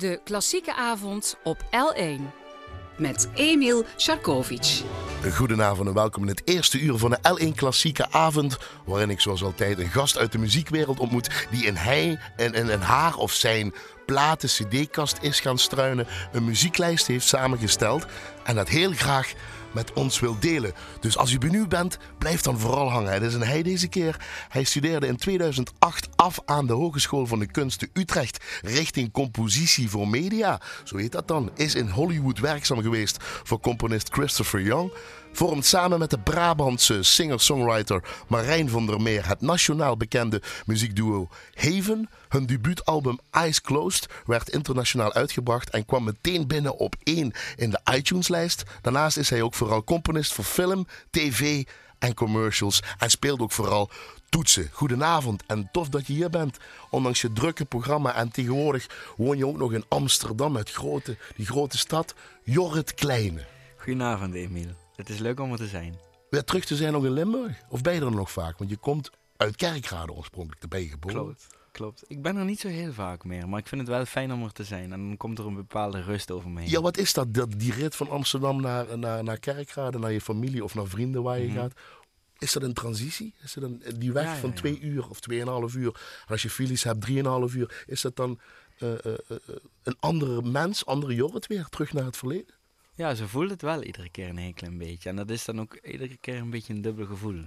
De klassieke avond op L1. met Emil Sharkovic. Goedenavond en welkom in het eerste uur van de L1 Klassieke Avond. Waarin ik zoals altijd een gast uit de muziekwereld ontmoet. Die in hij en in, in haar of zijn platen cd-kast is gaan struinen. Een muzieklijst heeft samengesteld. En dat heel graag met ons wil delen. Dus als u benieuwd bent, blijf dan vooral hangen. Het is een hij deze keer. Hij studeerde in 2008 af aan de Hogeschool van de Kunsten Utrecht richting compositie voor media. Zo heet dat dan. Is in Hollywood werkzaam geweest voor componist Christopher Young. Vormt samen met de Brabantse singer-songwriter Marijn van der Meer het nationaal bekende muziekduo Haven. Hun debuutalbum Eyes Closed werd internationaal uitgebracht en kwam meteen binnen op één in de iTunes-lijst. Daarnaast is hij ook vooral componist voor film, tv en commercials en speelt ook vooral toetsen. Goedenavond en tof dat je hier bent. Ondanks je drukke programma en tegenwoordig woon je ook nog in Amsterdam, het grote, die grote stad. Jorrit Kleine. Goedenavond, Emiel. Het is leuk om er te zijn. Weer terug te zijn nog in Limburg? Of ben je er nog vaak? Want je komt uit Kerkrade oorspronkelijk, daar ben je geboren. Klopt, klopt. Ik ben er niet zo heel vaak meer, maar ik vind het wel fijn om er te zijn. En dan komt er een bepaalde rust over me heen. Ja, wat is dat? dat die rit van Amsterdam naar, naar, naar Kerkrade, naar je familie of naar vrienden waar je Mhm. gaat. Is dat een transitie? Is dat een, die weg Ja, ja, van ja. twee uur of tweeënhalf uur? Als je filies hebt, drieënhalf uur. Is dat dan eh, eh, eh, een andere mens, andere Jorrit weer, terug naar het verleden? Ja, ze voelt het wel iedere keer een heel klein beetje. En dat is dan ook iedere keer een beetje een dubbel gevoel.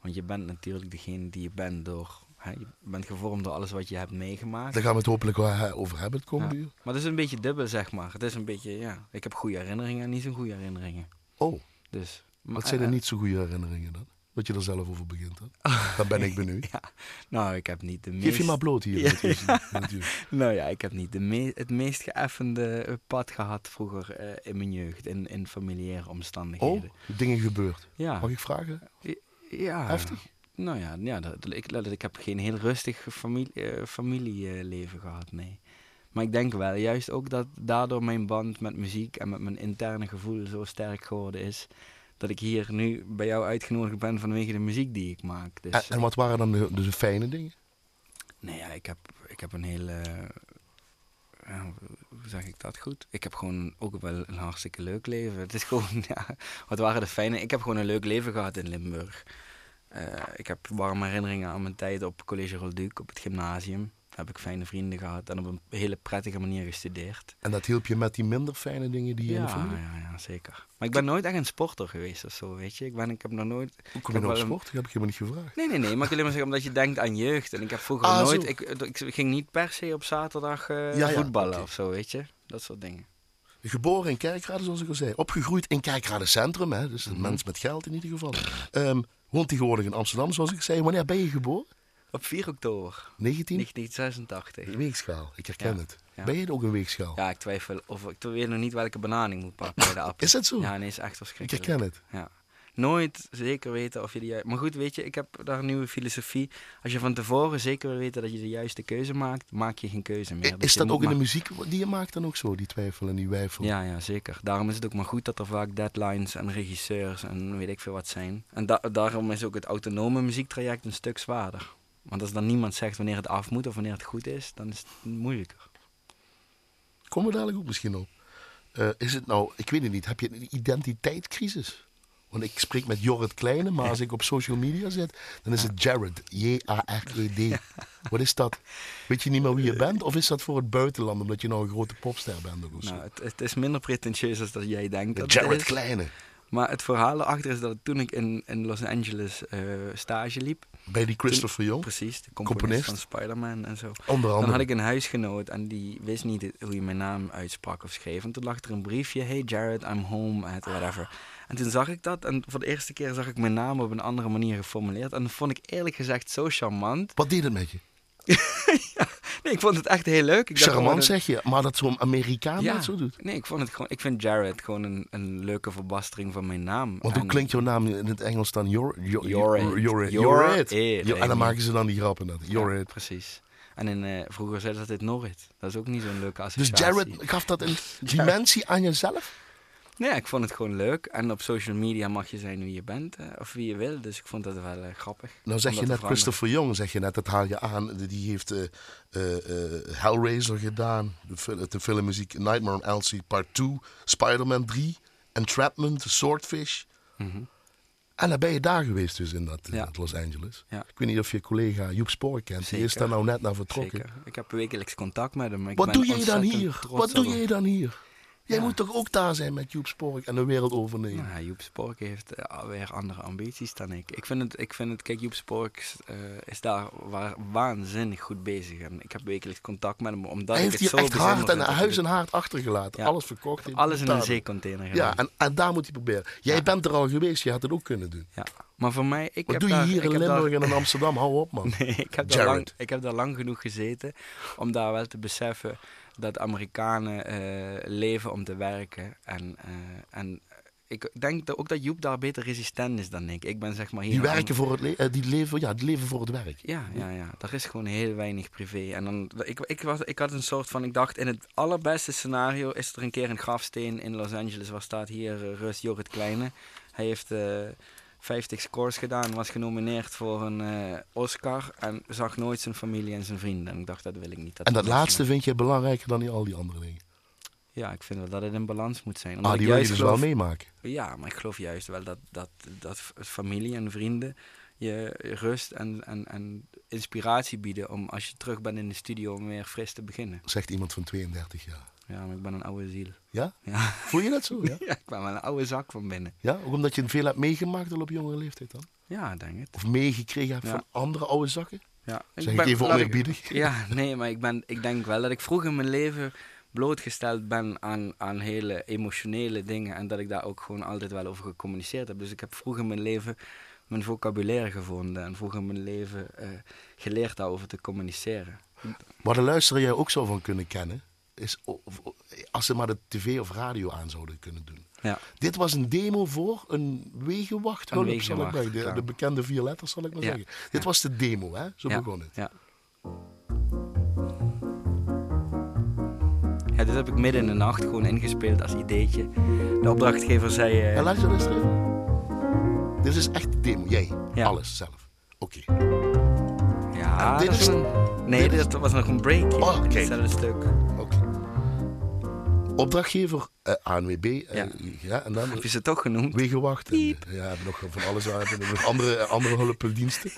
Want je bent natuurlijk degene die je bent door... Hè, je bent gevormd door alles wat je hebt meegemaakt. Daar gaan we het hopelijk wel over hebben het komende Ja. uur. Maar het is een beetje dubbel, zeg maar. Het is een beetje, ja... Ik heb goede herinneringen en niet zo'n goede herinneringen. Oh, Dus... maar- wat zijn er eh, niet zo goede herinneringen dan? Dat je er zelf over begint. Hè? Dan ben ik benieuwd. Ja, nou, ik heb niet de meest... Geef je maar bloot hier. Ja. Nou ja, ik heb niet de me het meest geëffende pad gehad vroeger eh, in mijn jeugd, in, in familiaire Oh, omstandigheden. dingen gebeurd. ja. Mag ik vragen? ja. Heftig? Nou ja, ja dat, ik, dat- ik heb geen heel rustig familie, eh, familieleven gehad, nee. Maar ik denk wel, juist ook dat daardoor mijn band met muziek en met mijn interne gevoel zo sterk geworden is. Dat ik hier nu bij jou uitgenodigd ben vanwege de muziek die ik maak. Dus, En, en wat waren dan de, de fijne dingen? Nee, ja, ik heb, ik heb een hele. ja, hoe zeg ik dat goed? Ik heb gewoon ook wel een hartstikke leuk leven. Het is gewoon, ja, wat waren de fijne. Ik heb gewoon een leuk leven gehad in Limburg. Eh, ik heb warme herinneringen aan mijn tijd op College Rolduc, op het gymnasium. Heb ik fijne vrienden gehad en op een hele prettige manier gestudeerd. En dat hielp je met die minder fijne dingen die je in Ja, de familie... ja, ja, zeker. Maar ik ben nooit echt een sporter geweest of zo, weet je. Ik, ben, ik heb nog nooit... Hoe kom je nou op een-? Dat heb ik helemaal niet gevraagd. Nee, nee, nee. Maar ik wil alleen maar zeggen, omdat je denkt aan jeugd. En ik heb vroeger Ah, nooit... Ik, ik ging niet per se op zaterdag eh, Ja, voetballen of zo, weet je. Dat soort dingen. Geboren in Kerkrade, zoals ik al zei. Opgegroeid in Kerkrade Centrum, hè? dus een Mhm. mens met geld in ieder geval. Ehm, woont tegenwoordig in Amsterdam, zoals ik zei. Wanneer ben je geboren? Op 4 oktober 19? 1986. Weegschaal, ik herken Ja, het. ja. Ben je ook een weegschaal? Ja, ik twijfel of ik weet nog niet welke banaan ik moet pakken bij de appel. Is dat zo? Ja, nee, is echt ik verschrikkelijk. herken het. Ja. Nooit zeker weten of je de juiste... Maar goed, weet je, ik heb daar een nieuwe filosofie. Als je van tevoren zeker wil weten dat je de juiste keuze maakt, maak je geen keuze meer. Is dat ook in de muziek die je maakt dan ook zo, die twijfel en die wijfel? Ja, ja, zeker. Daarom is het ook maar goed dat er vaak deadlines en regisseurs en weet ik veel wat zijn. En da- daarom is ook het autonome muziektraject een stuk zwaarder. Want als dan niemand zegt wanneer het af moet of wanneer het goed is, dan is het moeilijker. Komen we dadelijk ook misschien op. Eh, is het nou, ik weet het niet, heb je een identiteitscrisis? Want ik spreek met Jorrit Kleine, maar als ik op social media zit, dan is het Jared. J-A-R-E-D. Wat is dat? Weet je niet meer wie je bent? Of is dat voor het buitenland, omdat je nou een grote popster bent? Of zo? Nou, het, het is minder pretentieus als dat jij denkt. Dat Jared. Kleine. Maar het verhaal erachter is dat toen ik in, in Los Angeles eh, stage liep, Bij die Christopher Young, precies, de Componist. componist, van Spider-Man en zo. onder andere. Dan had ik een huisgenoot en die wist niet hoe je mijn naam uitsprak of schreef. En toen lag er een briefje, hey Jared, I'm home, at whatever. En toen zag ik dat en voor de eerste keer zag ik mijn naam op een andere manier geformuleerd. En dat vond ik eerlijk gezegd zo charmant. Wat deed het met je? Nee, ik vond het echt heel leuk. Ik Charmant dat- zeg je, maar dat zo'n Amerikaan Ja, dat zo doet. nee, ik, vond het gewoon, ik vind Jared gewoon een, een leuke verbastering van mijn naam. Want hoe klinkt jouw naam in het Engels dan? Jorrit. Ja, En dan maken ze dan die grappen net. Ja, Jorrit. precies. En in, eh, vroeger zei ze dat dit Norrit. Dat is ook niet zo'n leuke Dus associatie. Jared gaf dat een dimensie aan jezelf? Nee, ik vond het gewoon leuk. En op social media mag je zijn wie je bent, eh, of wie je wil. Dus ik vond dat wel eh, grappig. Nou zeg je net veranderen. Christopher Young, zeg je net, dat haal je aan. Die heeft eh, Hellraiser gedaan, de, de filmmuziek Nightmare on Elm Street Part 2, Spider-Man 3, Entrapment, Swordfish. Mhm. En dan ben je daar geweest dus in dat, Ja. dat Los Angeles. Ja. Ik weet niet of je collega Joep Spoor kent, die is daar nou net naar vertrokken. Zeker. Ik heb wekelijks contact met hem. Ik Wat ben doe jij dan hier? Wat doe jij dan hier? Jij moet toch ook daar zijn met Joep Spork en de wereld overnemen? Nou, Joep Spork heeft eh, alweer andere ambities dan ik. Ik vind het, ik vind het kijk, Joep Spork eh, is daar wa- waanzinnig goed bezig. En ik heb wekelijks contact met hem, omdat Hij ik heeft het hier zo echt hard en huis en haard achtergelaten. Ja. Alles verkocht. Alles in een zeecontainer gedaan. Ja, en, en daar moet hij proberen. Jij Ja. bent er al geweest, je had het ook kunnen doen. Ja. Maar voor mij, ik Wat heb doe je daar, hier in daar- Limburg en in Amsterdam? Hou op, man. Nee, ik heb, daar lang, ik heb daar lang genoeg gezeten om daar wel te beseffen dat Amerikanen eh, leven om te werken. En, eh, en ik denk dat ook dat Joep daar beter resistent is dan ik. Ik ben zeg maar hier... Die werken voor het le- eh, die leven, ja, die leven voor het werk. Ja, ja, ja. Er is gewoon heel weinig privé. En dan, ik, ik, was, ik had een soort van, ik dacht in het allerbeste scenario is er een keer een grafsteen in Los Angeles waar staat hier eh, rust Jorrit Kleine. Hij heeft 50 scores gedaan, was genomineerd voor een eh, Oscar en zag nooit zijn familie en zijn vrienden. En ik dacht, dat wil ik niet. En dat laatste zijn. vind je belangrijker dan die, al die andere dingen. Ja, ik vind wel dat het in balans moet zijn. Omdat Ah, ik die wil je dus wel meemaken. Ja, maar ik geloof juist wel dat, dat, dat familie en vrienden je rust en, en, en inspiratie bieden om als je terug bent in de studio om weer fris te beginnen. Zegt iemand van 32 jaar. Ja, maar ik ben een oude ziel. Ja? Ja, Voel je dat zo? Ja? ja ik ben wel een oude zak van binnen. ja? Ook omdat je veel hebt meegemaakt al op jongere leeftijd dan? Ja, ik denk het. Of meegekregen hebt Ja. van andere oude zakken? Ja, Zeg ik even oneerbiedig? Ja, nee, maar ik, ben, ik denk wel dat ik vroeg in mijn leven blootgesteld ben aan, aan hele emotionele dingen. En dat ik daar ook gewoon altijd wel over gecommuniceerd heb. Dus ik heb vroeg in mijn leven mijn vocabulaire gevonden. En vroeg in mijn leven eh, geleerd daarover te communiceren. Waar de luisteraar jij ook zou van kunnen kennen, is of- als ze maar de tv of radio aan zouden kunnen doen. Ja, Dit was een demo voor een wegenwacht. Een zal ik wegenwacht, maar- de, ja. de bekende vier letters, zal ik maar Ja, zeggen. Dit was de demo, hè? Zo ja, begon het. Ja. Ja, dit heb ik midden in de nacht gewoon ingespeeld als ideetje. De opdrachtgever zei... laat je dat eens even. Dit is echt de demo. Jij, Ja. alles zelf. Oké. ja, en dit dat is- een- nee, dit is- was nog een breakje Oh, in hetzelfde stuk. Opdrachtgever eh, ANWB. eh, Ja. ja. En dan Heb je ze toch genoemd? wegenwacht. En, ja, we hebben nog van alles nog andere, andere hulpdiensten.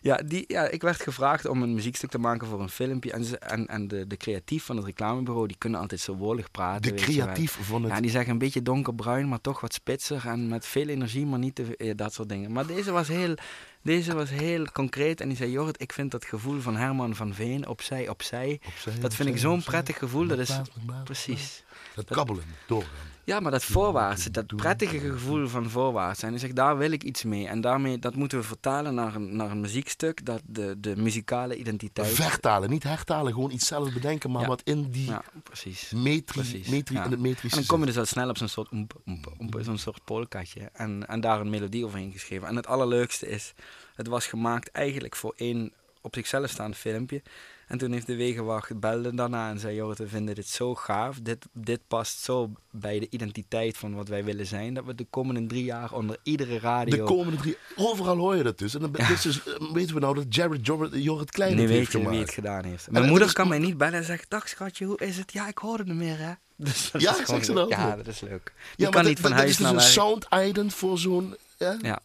Ja, die, ja, ik werd gevraagd om een muziekstuk te maken voor een filmpje. En, ze, en, en de, de creatief van het reclamebureau, die kunnen altijd zo wolig praten. De creatief van het... Ja, die zeggen een beetje donkerbruin, maar toch wat spitser. En met veel energie, maar niet te eh, dat soort dingen. Maar deze was heel, deze was heel concreet. En die zei, Jorrit, ik vind dat gevoel van Herman van Veen, opzij, opzij. Opzij, dat vind ik zo'n prettig gevoel. Dat is, precies. Dat kabbelen, doorgaan. Ja, maar dat voorwaarts, dat prettige gevoel van voorwaarts. En hij zegt, daar wil ik iets mee. En daarmee, dat moeten we vertalen naar een, naar een muziekstuk, dat de, de muzikale identiteit... Vertalen, niet hertalen. Gewoon iets zelf bedenken, maar Ja. wat in die Ja, precies. metri, Precies, metri, ja. in het metrische En dan kom je dus al snel op zo'n soort oemp, oemp, oemp, zo'n soort polkatje. En, en daar een melodie overheen geschreven. En het allerleukste is, het was gemaakt eigenlijk voor één op zichzelf staand filmpje. En toen heeft de wegenwacht belde daarna en zei, joh, we vinden dit zo gaaf. Dit, dit past zo bij de identiteit van wat wij willen zijn. Dat we de komende drie jaar onder iedere radio... De komende drie... Overal hoor je dat dus. En dan dit is dus, eh, weten we nou dat Jared Jorrit, Jorrit Klein nu het weet heeft je wie het gedaan heeft. Mijn moeder is- kan mij niet bellen en zegt, dag schatje, hoe is het? Ja, ik hoorde het meer, hè. Dus dat Ja, is gewoon ze dat? Ja, dat is leuk. Je kan niet van huis is dus naar een sound ident voor zo'n ja, Ja.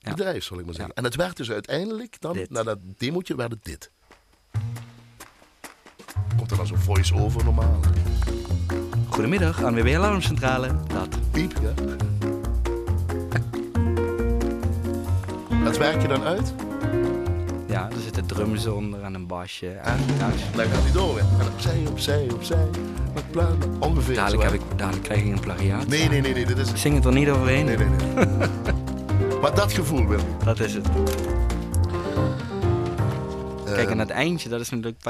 Bedrijf, zal ik maar zeggen. En het werd dus uiteindelijk dan, Dit. na dat demootje, werd het dit. Komt er dan zo'n voice-over normaal? Goedemiddag, ANWB Alarmcentrale. Dat. Piep, ja. Dat werk je dan uit? Ja, er zitten drums onder en een basje. En gitaars. Dan gaat hij door weer. En opzij, opzij, opzij. Met pla- Ongeveer Dadelijk, heb ik, dadelijk krijg ik een plagiaat. Nee, nee, nee, nee, dit is... Ik zing het er niet overheen. Nee, nee, nee. maar dat gevoel wil. Dat is het. Kijk, en Ehm, het eindje, dat is natuurlijk...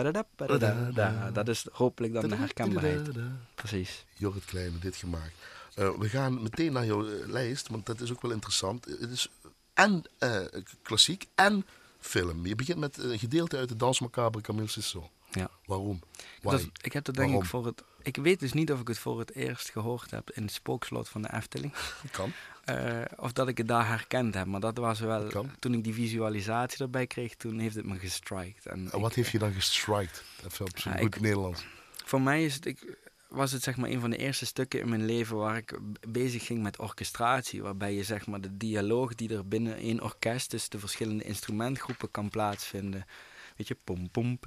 Dat is hopelijk dan de herkenbaarheid. Precies. Jorrit Kleine, dit gemaakt. Eh, we gaan meteen naar jouw eh, lijst, want dat is ook wel interessant. Het is en eh, klassiek en film. Je begint met een gedeelte uit de Dans Macabre Camille Sisson. Ja. Waarom? Dat, ik heb dat denk Waarom? ik voor het... Ik weet dus niet of ik het voor het eerst gehoord heb in het spookslot van de Efteling. Kan. Eh, of dat ik het daar herkend heb. Maar dat was wel... Kan. Toen ik die visualisatie erbij kreeg, toen heeft het me gestrikt. En En ik- wat heeft je dan gestrikt? Even op zijn goed ik- Nederlands. Voor mij is het, ik, was het zeg maar een van de eerste stukken in mijn leven waar ik bezig ging met orchestratie. Waarbij je zeg maar de dialoog die er binnen één orkest tussen de verschillende instrumentgroepen kan plaatsvinden. Weet je, pom pom,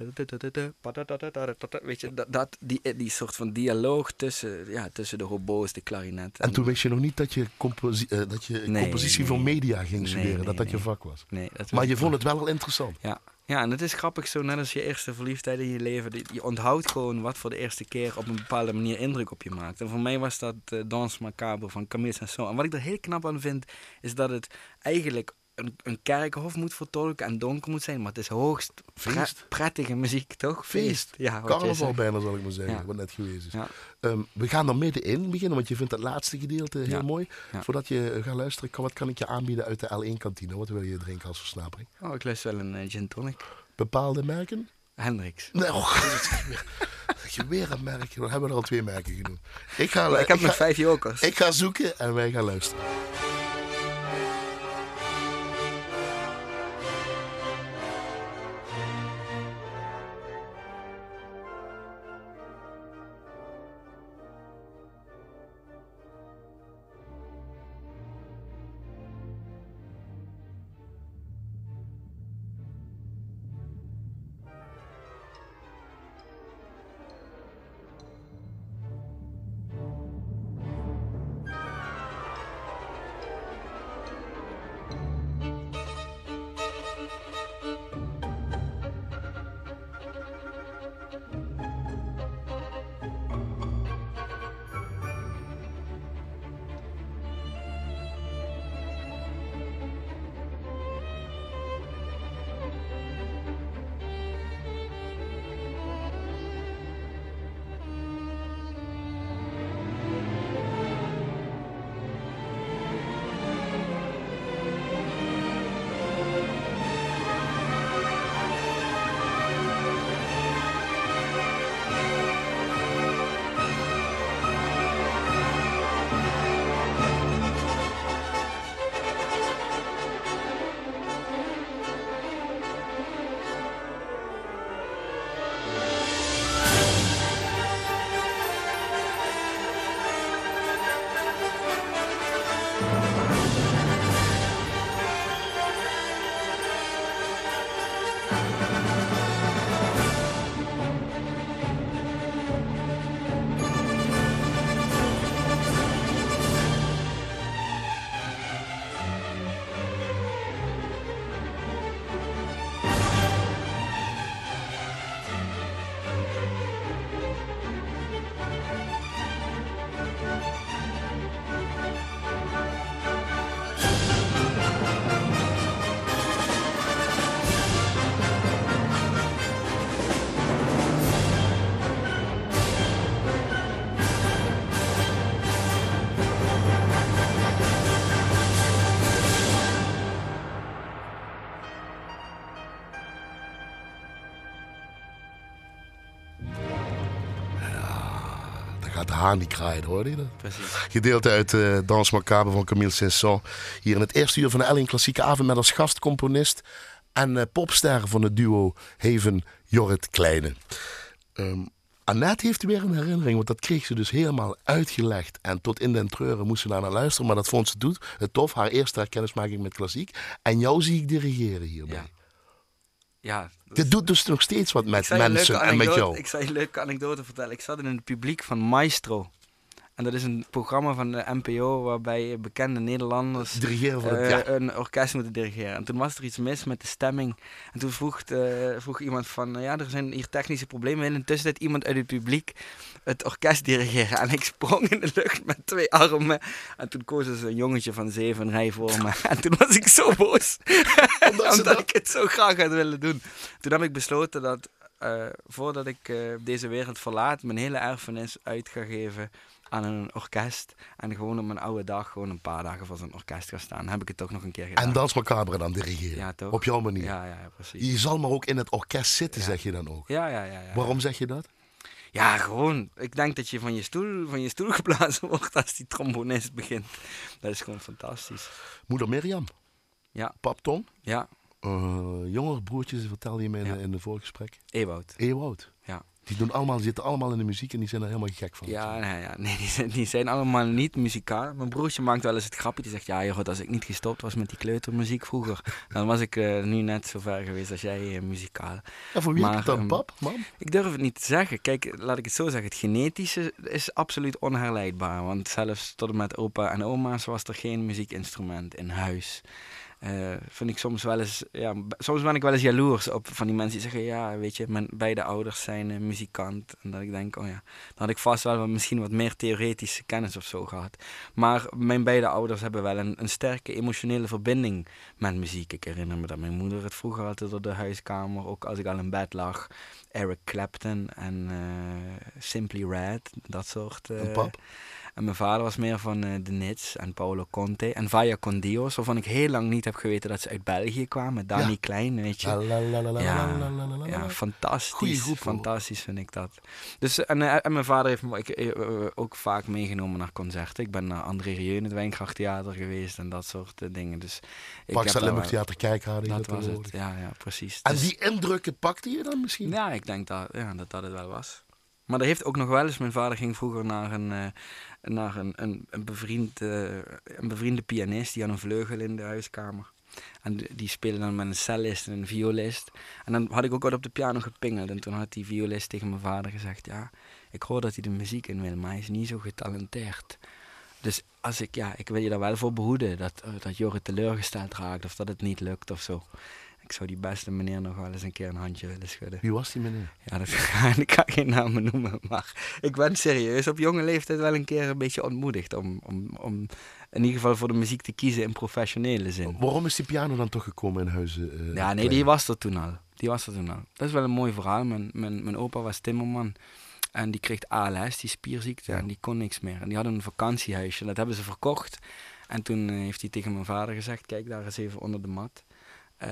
weet je, dat, dat, die, die soort van dialoog tussen, ja, tussen de hobo's, de klarinet. En toen wist je nog niet dat je, composi eh, dat je Nee, compositie voor nee. media ging studeren, dat dat je vak was. Nee, dat Maar je vond het wel al interessant. Ja. ja, en het is grappig zo, net als je eerste verliefdheid in je leven. Je onthoudt gewoon wat voor de eerste keer op een bepaalde manier indruk op je maakt. En voor mij was dat uh, Dans Macabre van Camille Saint-Saëns. En wat ik er heel knap aan vind, is dat het eigenlijk een, een kerkhof moet vertolken en donker moet zijn. Maar het is hoogst pre- prettige muziek, toch? Feest. Ja, wat jij Carnaval bijna, zal ik maar zeggen, Ja. wat net geweest is. Ja. Ehm, we gaan er middenin beginnen, want je vindt dat laatste gedeelte heel Ja. mooi. Ja. Voordat je eh, gaat luisteren, kan, wat kan ik je aanbieden uit de L1-kantine? Wat wil je drinken als versnapering? Oh, ik lust wel een eh, gin tonic. Bepaalde merken? Hendrix. Nee, oh, je weer een merkje. Dan hebben we er al twee merken genoemd. Ik ga, ik heb ik nog ga, vijf jokers. ik ga zoeken en wij gaan luisteren. Kraaien, hoorde je dat? Precies. Gedeelte uit uh, Dans Macabre van Camille Saint-Saëns. Hier in het eerste uur van de L1 Klassieke Avond met als gastcomponist en uh, popster van het duo Heven Jorrit Kleine. Um, Annette heeft weer een herinnering, want dat kreeg ze dus helemaal uitgelegd. En tot in den treuren moest ze daar naar luisteren, maar dat vond ze doet, het tof. Haar eerste kennismaking met klassiek. En jou zie ik dirigeren hierbij. Ja. Ja, Dit doet dus nog steeds wat met mensen en met jou. Ik zal je een leuke anekdote vertellen. Ik zat in het publiek van Maestro. En dat is een programma van de NPO waarbij bekende Nederlanders Dirigeren het eh, ja. een orkest moeten dirigeren. En toen was er iets mis met de stemming. En toen vroeg, eh, vroeg iemand van, nou ja, er zijn hier technische problemen. En in de tussentijd iemand uit het publiek het orkest dirigeren. En ik sprong in de lucht met twee armen. En toen kozen ze een jongetje van zeven een rij voor me. En toen was ik zo boos. Omdat ze Omdat dat- ik het zo graag had willen doen. Toen heb ik besloten dat eh, voordat ik eh, deze wereld verlaat, mijn hele erfenis uit ga geven aan een orkest. En gewoon op mijn oude dag gewoon een paar dagen voor zo'n orkest ga staan. heb ik het toch nog een keer gedaan. En Dans Macabre dan dirigeren. Ja, toch? Op jouw manier. Ja, ja, precies. Je zal maar ook in het orkest zitten, Ja. zeg je dan ook. Ja, ja, ja. ja. Waarom zeg je dat? Ja, gewoon. Ik denk dat je van je stoel, van je stoel geblazen wordt als die trombonist begint. Dat is gewoon fantastisch. Moeder Mirjam. Ja. Pap Tom. Ja, Uh, jongere broertjes vertelde je me in, Ja. in de voorgesprek. Ewout. Ewoud. Die doen allemaal, zitten allemaal in de muziek en die zijn er helemaal gek van. Ja, nee, ja, nee die, zijn, die zijn allemaal niet muzikaal. Mijn broertje maakt wel eens het grapje. Die zegt, ja joh, als ik niet gestopt was met die kleutermuziek vroeger, dan was ik eh, nu net zo ver geweest als jij eh, muzikaal. En voor wie Maar, je dan ehm, pap, mam? Ik durf het niet te zeggen. Kijk, laat ik het zo zeggen. Het genetische is absoluut onherleidbaar. Want zelfs tot en met opa en oma's was er geen muziekinstrument in huis. Eh, vind ik soms wel eens, ja, soms ben ik wel eens jaloers op van die mensen die zeggen, ja, weet je, mijn beide ouders zijn eh, muzikant. En dat ik denk, oh ja, dan had ik vast wel wat, misschien wat meer theoretische kennis of zo gehad. Maar mijn beide ouders hebben wel een, een sterke emotionele verbinding met muziek. Ik herinner me dat mijn moeder het vroeger altijd door de huiskamer, ook als ik al in bed lag, Eric Clapton en eh, Simply Red, dat soort. En pap? En mijn vader was meer van eh, de Nits en Paolo Conte en Vaya con Dios, waarvan ik heel lang niet heb geweten dat ze uit België kwamen. Ja. Klein, weet je. Ja, fantastisch. Goeie groep, hoor. fantastisch vind ik dat. Dus, en, eh, en mijn vader heeft me ik, eh, ook vaak meegenomen naar concerten. Ik ben naar André Rieu in het Wijngrachttheater geweest en dat soort dingen. Dus ik Pak Limburg Theater Kijkhade. Dat was het, ja, ja, precies. En Dus- die indrukken pakte je dan misschien? ja, ik denk dat, ja, dat dat het wel was. Maar er heeft ook nog wel eens... Mijn vader ging vroeger naar een, naar een, een, een, bevriend, eh, een bevriende pianist. Die had een vleugel in de huiskamer. En die- speelde dan met een cellist en een violist. En dan had ik ook wat op de piano gepingeld. En toen had die violist tegen mijn vader gezegd... Ja, ik hoor dat hij de muziek in wil, maar hij is niet zo getalenteerd. Dus als ik, ja, ik wil je daar wel voor behoeden. Dat, eh, dat Jorre teleurgesteld raakt of dat het niet lukt of zo. Ik zou die beste meneer nog wel eens een keer een handje willen schudden. Wie was die meneer? Ja, dat ik kan geen namen noemen, maar ik ben serieus op jonge leeftijd wel een keer een beetje ontmoedigd om, om, om in ieder geval voor de muziek te kiezen in professionele zin. Waarom is die piano dan toch gekomen in huizen? eh, Ja, nee, Klein? die was er toen al. Die was er toen al. Dat is wel een mooi verhaal. Mijn, mijn, mijn opa was timmerman en die kreeg ALS, die spierziekte, Ja. en die kon niks meer. En die hadden een vakantiehuisje, dat hebben ze verkocht. En toen eh, heeft hij tegen mijn vader gezegd, kijk daar eens even onder de mat. Eh,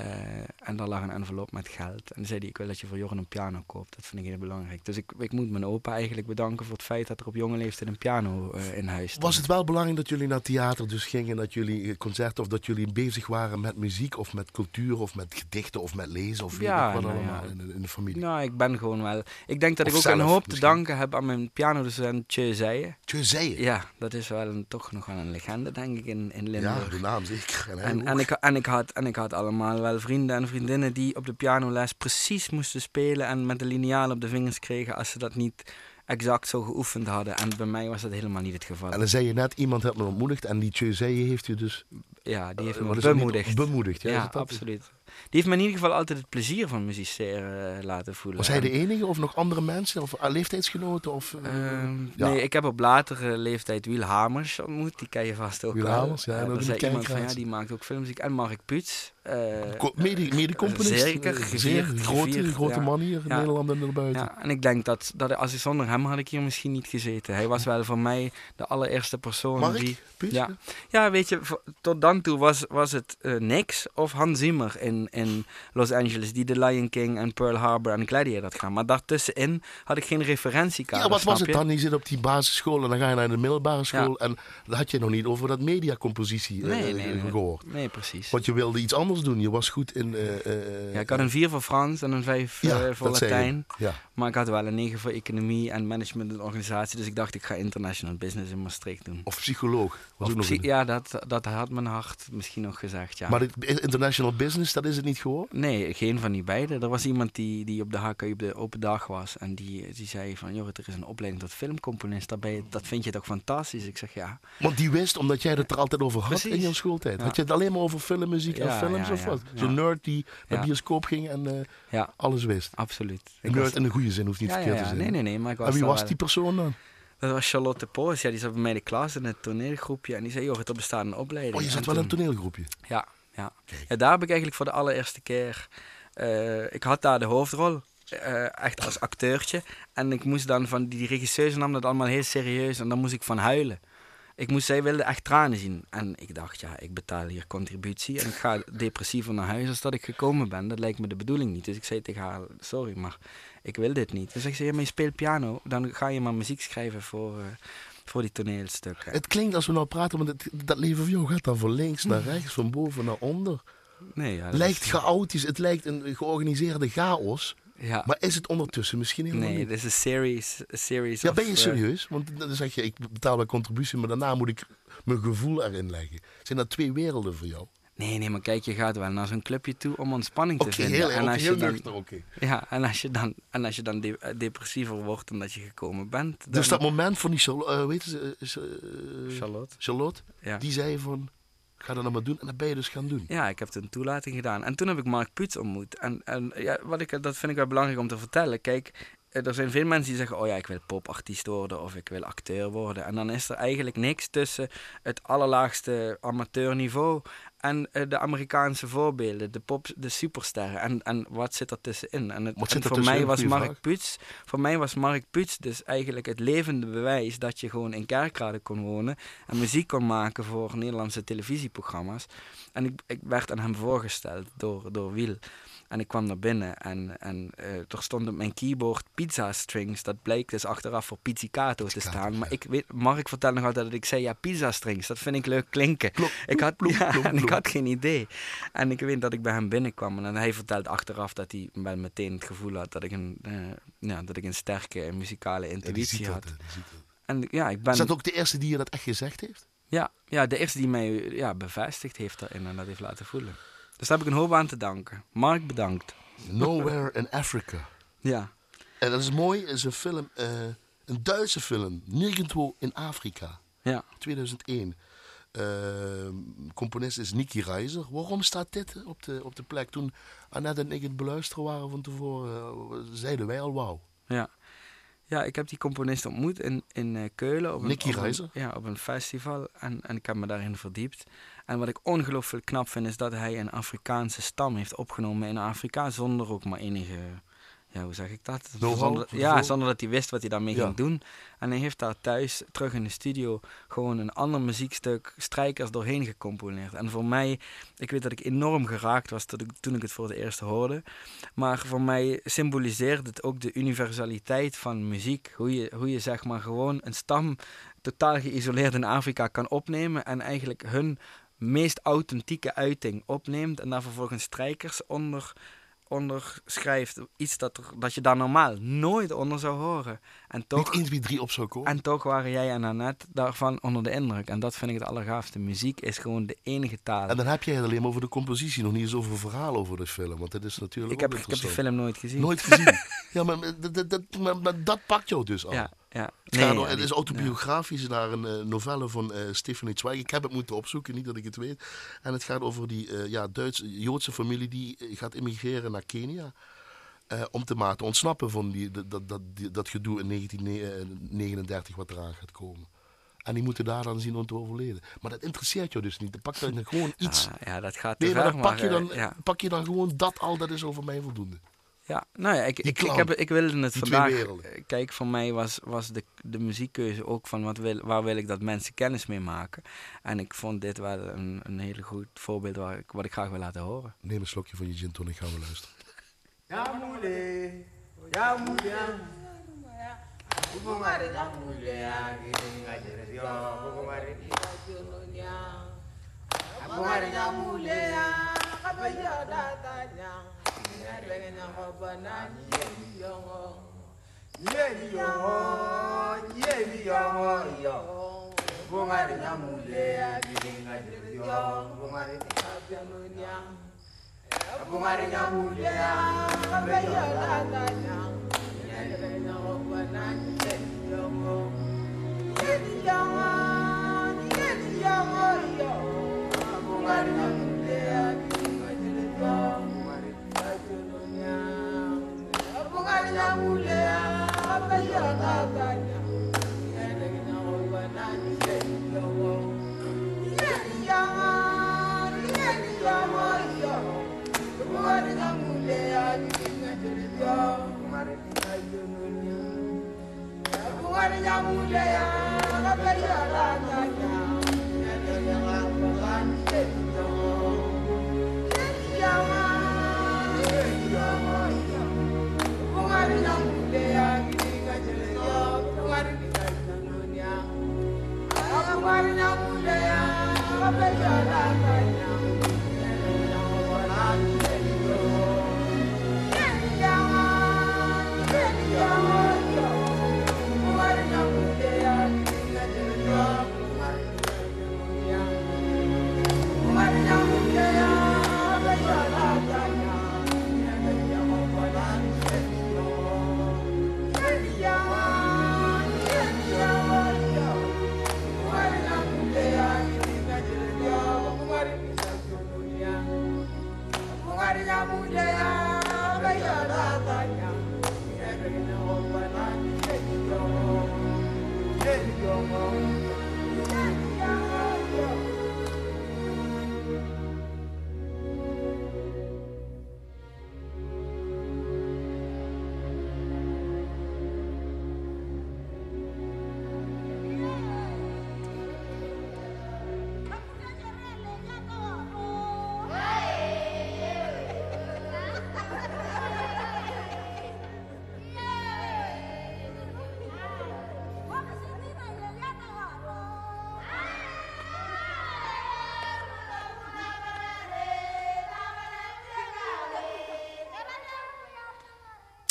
en daar lag een envelop met geld. En dan zei hij, ik wil dat je voor Jorren een piano koopt. Dat vind ik heel belangrijk. Dus ik, ik moet mijn opa eigenlijk bedanken voor het feit dat er op jonge leeftijd een piano eh, in huis stond. Was het wel belangrijk dat jullie naar theater dus gingen, dat jullie eh, concerten of dat jullie bezig waren met muziek of met cultuur of met gedichten of met lezen of Ja, wat nou allemaal ja. in, de, in de familie? Nou, ik ben gewoon wel... Ik denk dat Of ik ook zelf een hoop te danken heb aan mijn pianodocent Tjeu Zeijen. Tjeu zei je. Ja, dat is wel een, toch nog wel een legende, denk ik, in, in Ja, Limburg. de naam zeker. En, en, ik, en, ik had, en ik had allemaal wel vrienden en vriendinnen die op de pianoles precies moesten spelen en met de lineaal op de vingers kregen als ze dat niet exact zo geoefend hadden. En bij mij was dat helemaal niet het geval. En dan zei je net, iemand heeft me ontmoedigd en die Tjeu zei je heeft je dus ja, die heeft eh, me bemoedigd. bemoedigd. Ja, absoluut. Die heeft me in ieder geval altijd het plezier van musiceren eh, laten voelen. Was hij de En- enige of nog andere mensen of eh, leeftijdsgenoten? Of, eh, Ehm, ja. Nee, ik heb op latere leeftijd Wiel Hamers ontmoet. Die ken je vast ook Wiel wel. Hamers, ja, dat de iemand van, ja, die maakt ook filmmuziek. En Mark Puts. eh, Co- mede, medecomponist. Zeker, gevierd, zeer grote, gevierd, grote ja. man hier in Ja. Nederland en daarbuiten. ja, en ik denk dat, dat als ik zonder hem had ik hier misschien niet gezeten. Hij was wel voor mij de allereerste persoon Mark? die... Ja. Ja, weet je, voor- tot dan toe was, was het niks of Hans Zimmer in, in Los Angeles, die The Lion King en Pearl Harbor en Gladiator had gedaan. Maar daartussenin had ik geen referentiekader. Ja, wat was het je? dan? Je zit op die basisschool en dan ga je naar de middelbare school. Ja. En dan had je nog niet over dat mediacompositie eh, Nee, nee, nee. gehoord. Nee, precies. Want je wilde iets anders doen. Je was goed in... eh, eh, Ja, ik had een 4 voor Frans en een 5 ja, voor. Latijn. Ja. Maar ik had wel een 9 voor economie en management en organisatie. Dus ik dacht, ik ga international business in Maastricht doen. Of psycholoog. Was Of ook nog een- ja, dat, dat had mijn hart misschien nog gezegd, ja. Maar international business, dat is het niet geworden? Nee, geen van die beiden. Er was iemand die, die op de HK op de open dag was. En die, die zei van, joh, er is een opleiding tot filmcomponist. Je, dat vind je toch fantastisch? Ik zeg, ja. Want die wist, omdat jij het er altijd over had Precies. in je schooltijd. Ja. Had je het alleen maar over filmmuziek en Ja, films ja, of wat? Zo'n nerd die naar bioscoop ging en Ja, alles wist. absoluut. Een Ik nerd was- in de goede zin, hoeft niet verkeerd te zijn. Nee, nee, nee. Maar ik was en wie was die persoon dan? Dat was Charlotte Poos. Ja, die zat bij mij in de klas in het toneelgroepje. En die zei, joh, er bestaat een opleiding. Oh, je zat En wel in een toneelgroepje. Ja, ja. Ja, daar heb ik eigenlijk voor de allereerste keer... eh, ik had daar de hoofdrol. eh, echt als acteurtje. En ik moest dan van die regisseur nam dat allemaal heel serieus en dan moest ik van huilen. Ik moest, zij wilde echt tranen zien. En ik dacht, ja, ik betaal hier contributie en ik ga depressiever naar huis als dat ik gekomen ben. Dat lijkt me de bedoeling niet. Dus ik zei tegen haar, sorry, maar ik wil dit niet. Dus ik zei, ja, maar je speelt piano, dan ga je maar muziek schrijven voor, uh, voor die toneelstukken. Het klinkt als we nou praten, want het, dat leven van jou gaat dan van links naar rechts, van boven naar onder. Nee, ja, Het lijkt is- chaotisch, het lijkt een georganiseerde chaos. Ja. Maar is het ondertussen misschien helemaal Nee, niet? dit is een series, series Ja, ben je eh, serieus? Want dan zeg je, ik betaal een contributie, maar daarna moet ik mijn gevoel erin leggen. Zijn dat twee werelden voor jou? Nee, nee, maar kijk, je gaat wel naar zo'n clubje toe om ontspanning te vinden. heel, en oké, als heel je dan, nuchter, oké. Ja, en als je dan, en als je dan de- depressiever wordt dan dat je gekomen bent. Dan, Dus dat moment van die Charlotte, eh, weet je, Charlotte. Charlotte, Ja. die zei van, ga dat nou maar doen. En dat ben je dus gaan doen. Ja, ik heb een toelating gedaan. En toen heb ik Mark Puets ontmoet. En, en ja, wat ik, dat vind ik wel belangrijk om te vertellen. Kijk, er zijn veel mensen die zeggen: Oh ja, ik wil popartiest worden of ik wil acteur worden. En dan is er eigenlijk niks tussen het allerlaagste amateurniveau en eh, de Amerikaanse voorbeelden, de, pop, de supersterren. En, en wat zit er tussenin? En, het, en er voor mij was Mark. Puets, voor mij was Mark Puets dus eigenlijk het levende bewijs dat je gewoon in Kerkrade kon wonen en muziek kon maken voor Nederlandse televisieprogramma's. En ik, ik werd aan hem voorgesteld door, door Wiel. En ik kwam naar binnen en, en eh, er stond op mijn keyboard pizza strings. Dat bleek dus achteraf voor pizzicato te staan. ja. Maar ik weet, Mark vertelde nog altijd dat ik zei, ja, pizza strings, dat vind ik leuk klinken. Plop, ik had, plop, ja, en ik had geen idee. En ik weet dat ik bij hem binnenkwam en hij vertelde achteraf dat hij wel meteen het gevoel had dat ik een, eh, ja, dat ik een sterke muzikale intuïtie had. dat. En ja, ik ben... Is dat ook de eerste die je dat echt gezegd heeft? Ja, ja, de eerste die mij ja, bevestigd heeft daarin en dat heeft laten voelen. Dus daar heb ik een hoop aan te danken. Mark, bedankt. Nowhere in Africa. Ja, En dat is mooi, het is een film, eh, een Duitse film, Nirgendwo in Afrika, ja. 2001. Eh, componist is Nicky Reiser. Waarom staat dit op de, op de plek? Toen Annette en ik het beluisteren waren van tevoren, eh, zeiden wij al wauw. Ja. Ja, ik heb die componist ontmoet in, in eh, Keulen. Op een, Nicky Reiser? Ja, op een festival. En, en ik heb me daarin verdiept. En wat ik ongelooflijk knap vind, is dat hij een Afrikaanse stam heeft opgenomen in Afrika. Zonder ook maar enige, ja, hoe zeg ik dat? Zonder, ja, zonder dat hij wist wat hij daarmee Ja. ging doen. En hij heeft daar thuis, terug in de studio, gewoon een ander muziekstuk, strijkers doorheen gecomponeerd. En voor mij, ik weet dat ik enorm geraakt was toen ik, toen ik het voor het eerst hoorde. Maar voor mij symboliseert het ook de universaliteit van muziek. Hoe je, hoe je zeg maar gewoon een stam totaal geïsoleerd in Afrika kan opnemen en eigenlijk hun meest authentieke uiting opneemt en daar vervolgens strijkers onder, onder schrijft. Iets dat, er, dat je daar normaal nooit onder zou horen. En toch, Niet 1, 2, 3 op zou komen. en toch waren jij en Annette daarvan onder de indruk. En dat vind ik het allergaafste. Muziek is gewoon de enige taal. En dan heb jij het alleen maar over de compositie, nog niet eens over het verhaal over de film. Want dat is natuurlijk ik, heb, ik heb interessant. film nooit gezien. Nooit gezien. ja, maar, dat, dat- maar, maar dat pakt jou dus al. Ja, ja. Het, Nee, het is autobiografisch naar een eh, novelle van eh Stephanie Zweig. Ik heb het moeten opzoeken, niet dat ik het weet. En het gaat over die eh, ja, Duits-Joodse familie die gaat immigreren naar Kenia. om te te ontsnappen van die, dat, dat, dat, gedoe in 1939 wat eraan gaat komen. En die moeten daar dan zien om te overleden. Maar dat interesseert jou dus niet. Dan pak je dan gewoon iets. Ah, ja, dat gaat te nee, maar dan pak je dan, ja. pak je dan gewoon dat al, dat is over mij voldoende. Ja, nou ja, ik, ik, heb, ik wilde het Die vandaag. Kijk, voor mij was, was de, de muziekkeuze ook van wat wil, waar wil ik dat mensen kennis mee maken. En ik vond dit wel een, een hele goed voorbeeld waar ik, wat ik graag wil laten horen. Neem een slokje van je gin tonic, gaan we luisteren. Yamule, yamule, Bubungari yamule agiringa Morena mulea, kabaya data nyang. Nya renge nyang kobana nyi yongo. Nyi yongo, nyi yongo yo. Mulea, bilinga yo. Morena kabya nunya. Morena mulea, kabaya data nyang. Nya renge nyang kobana nyi yongo. Nyi yongo, nyi yongo yo. Thank you.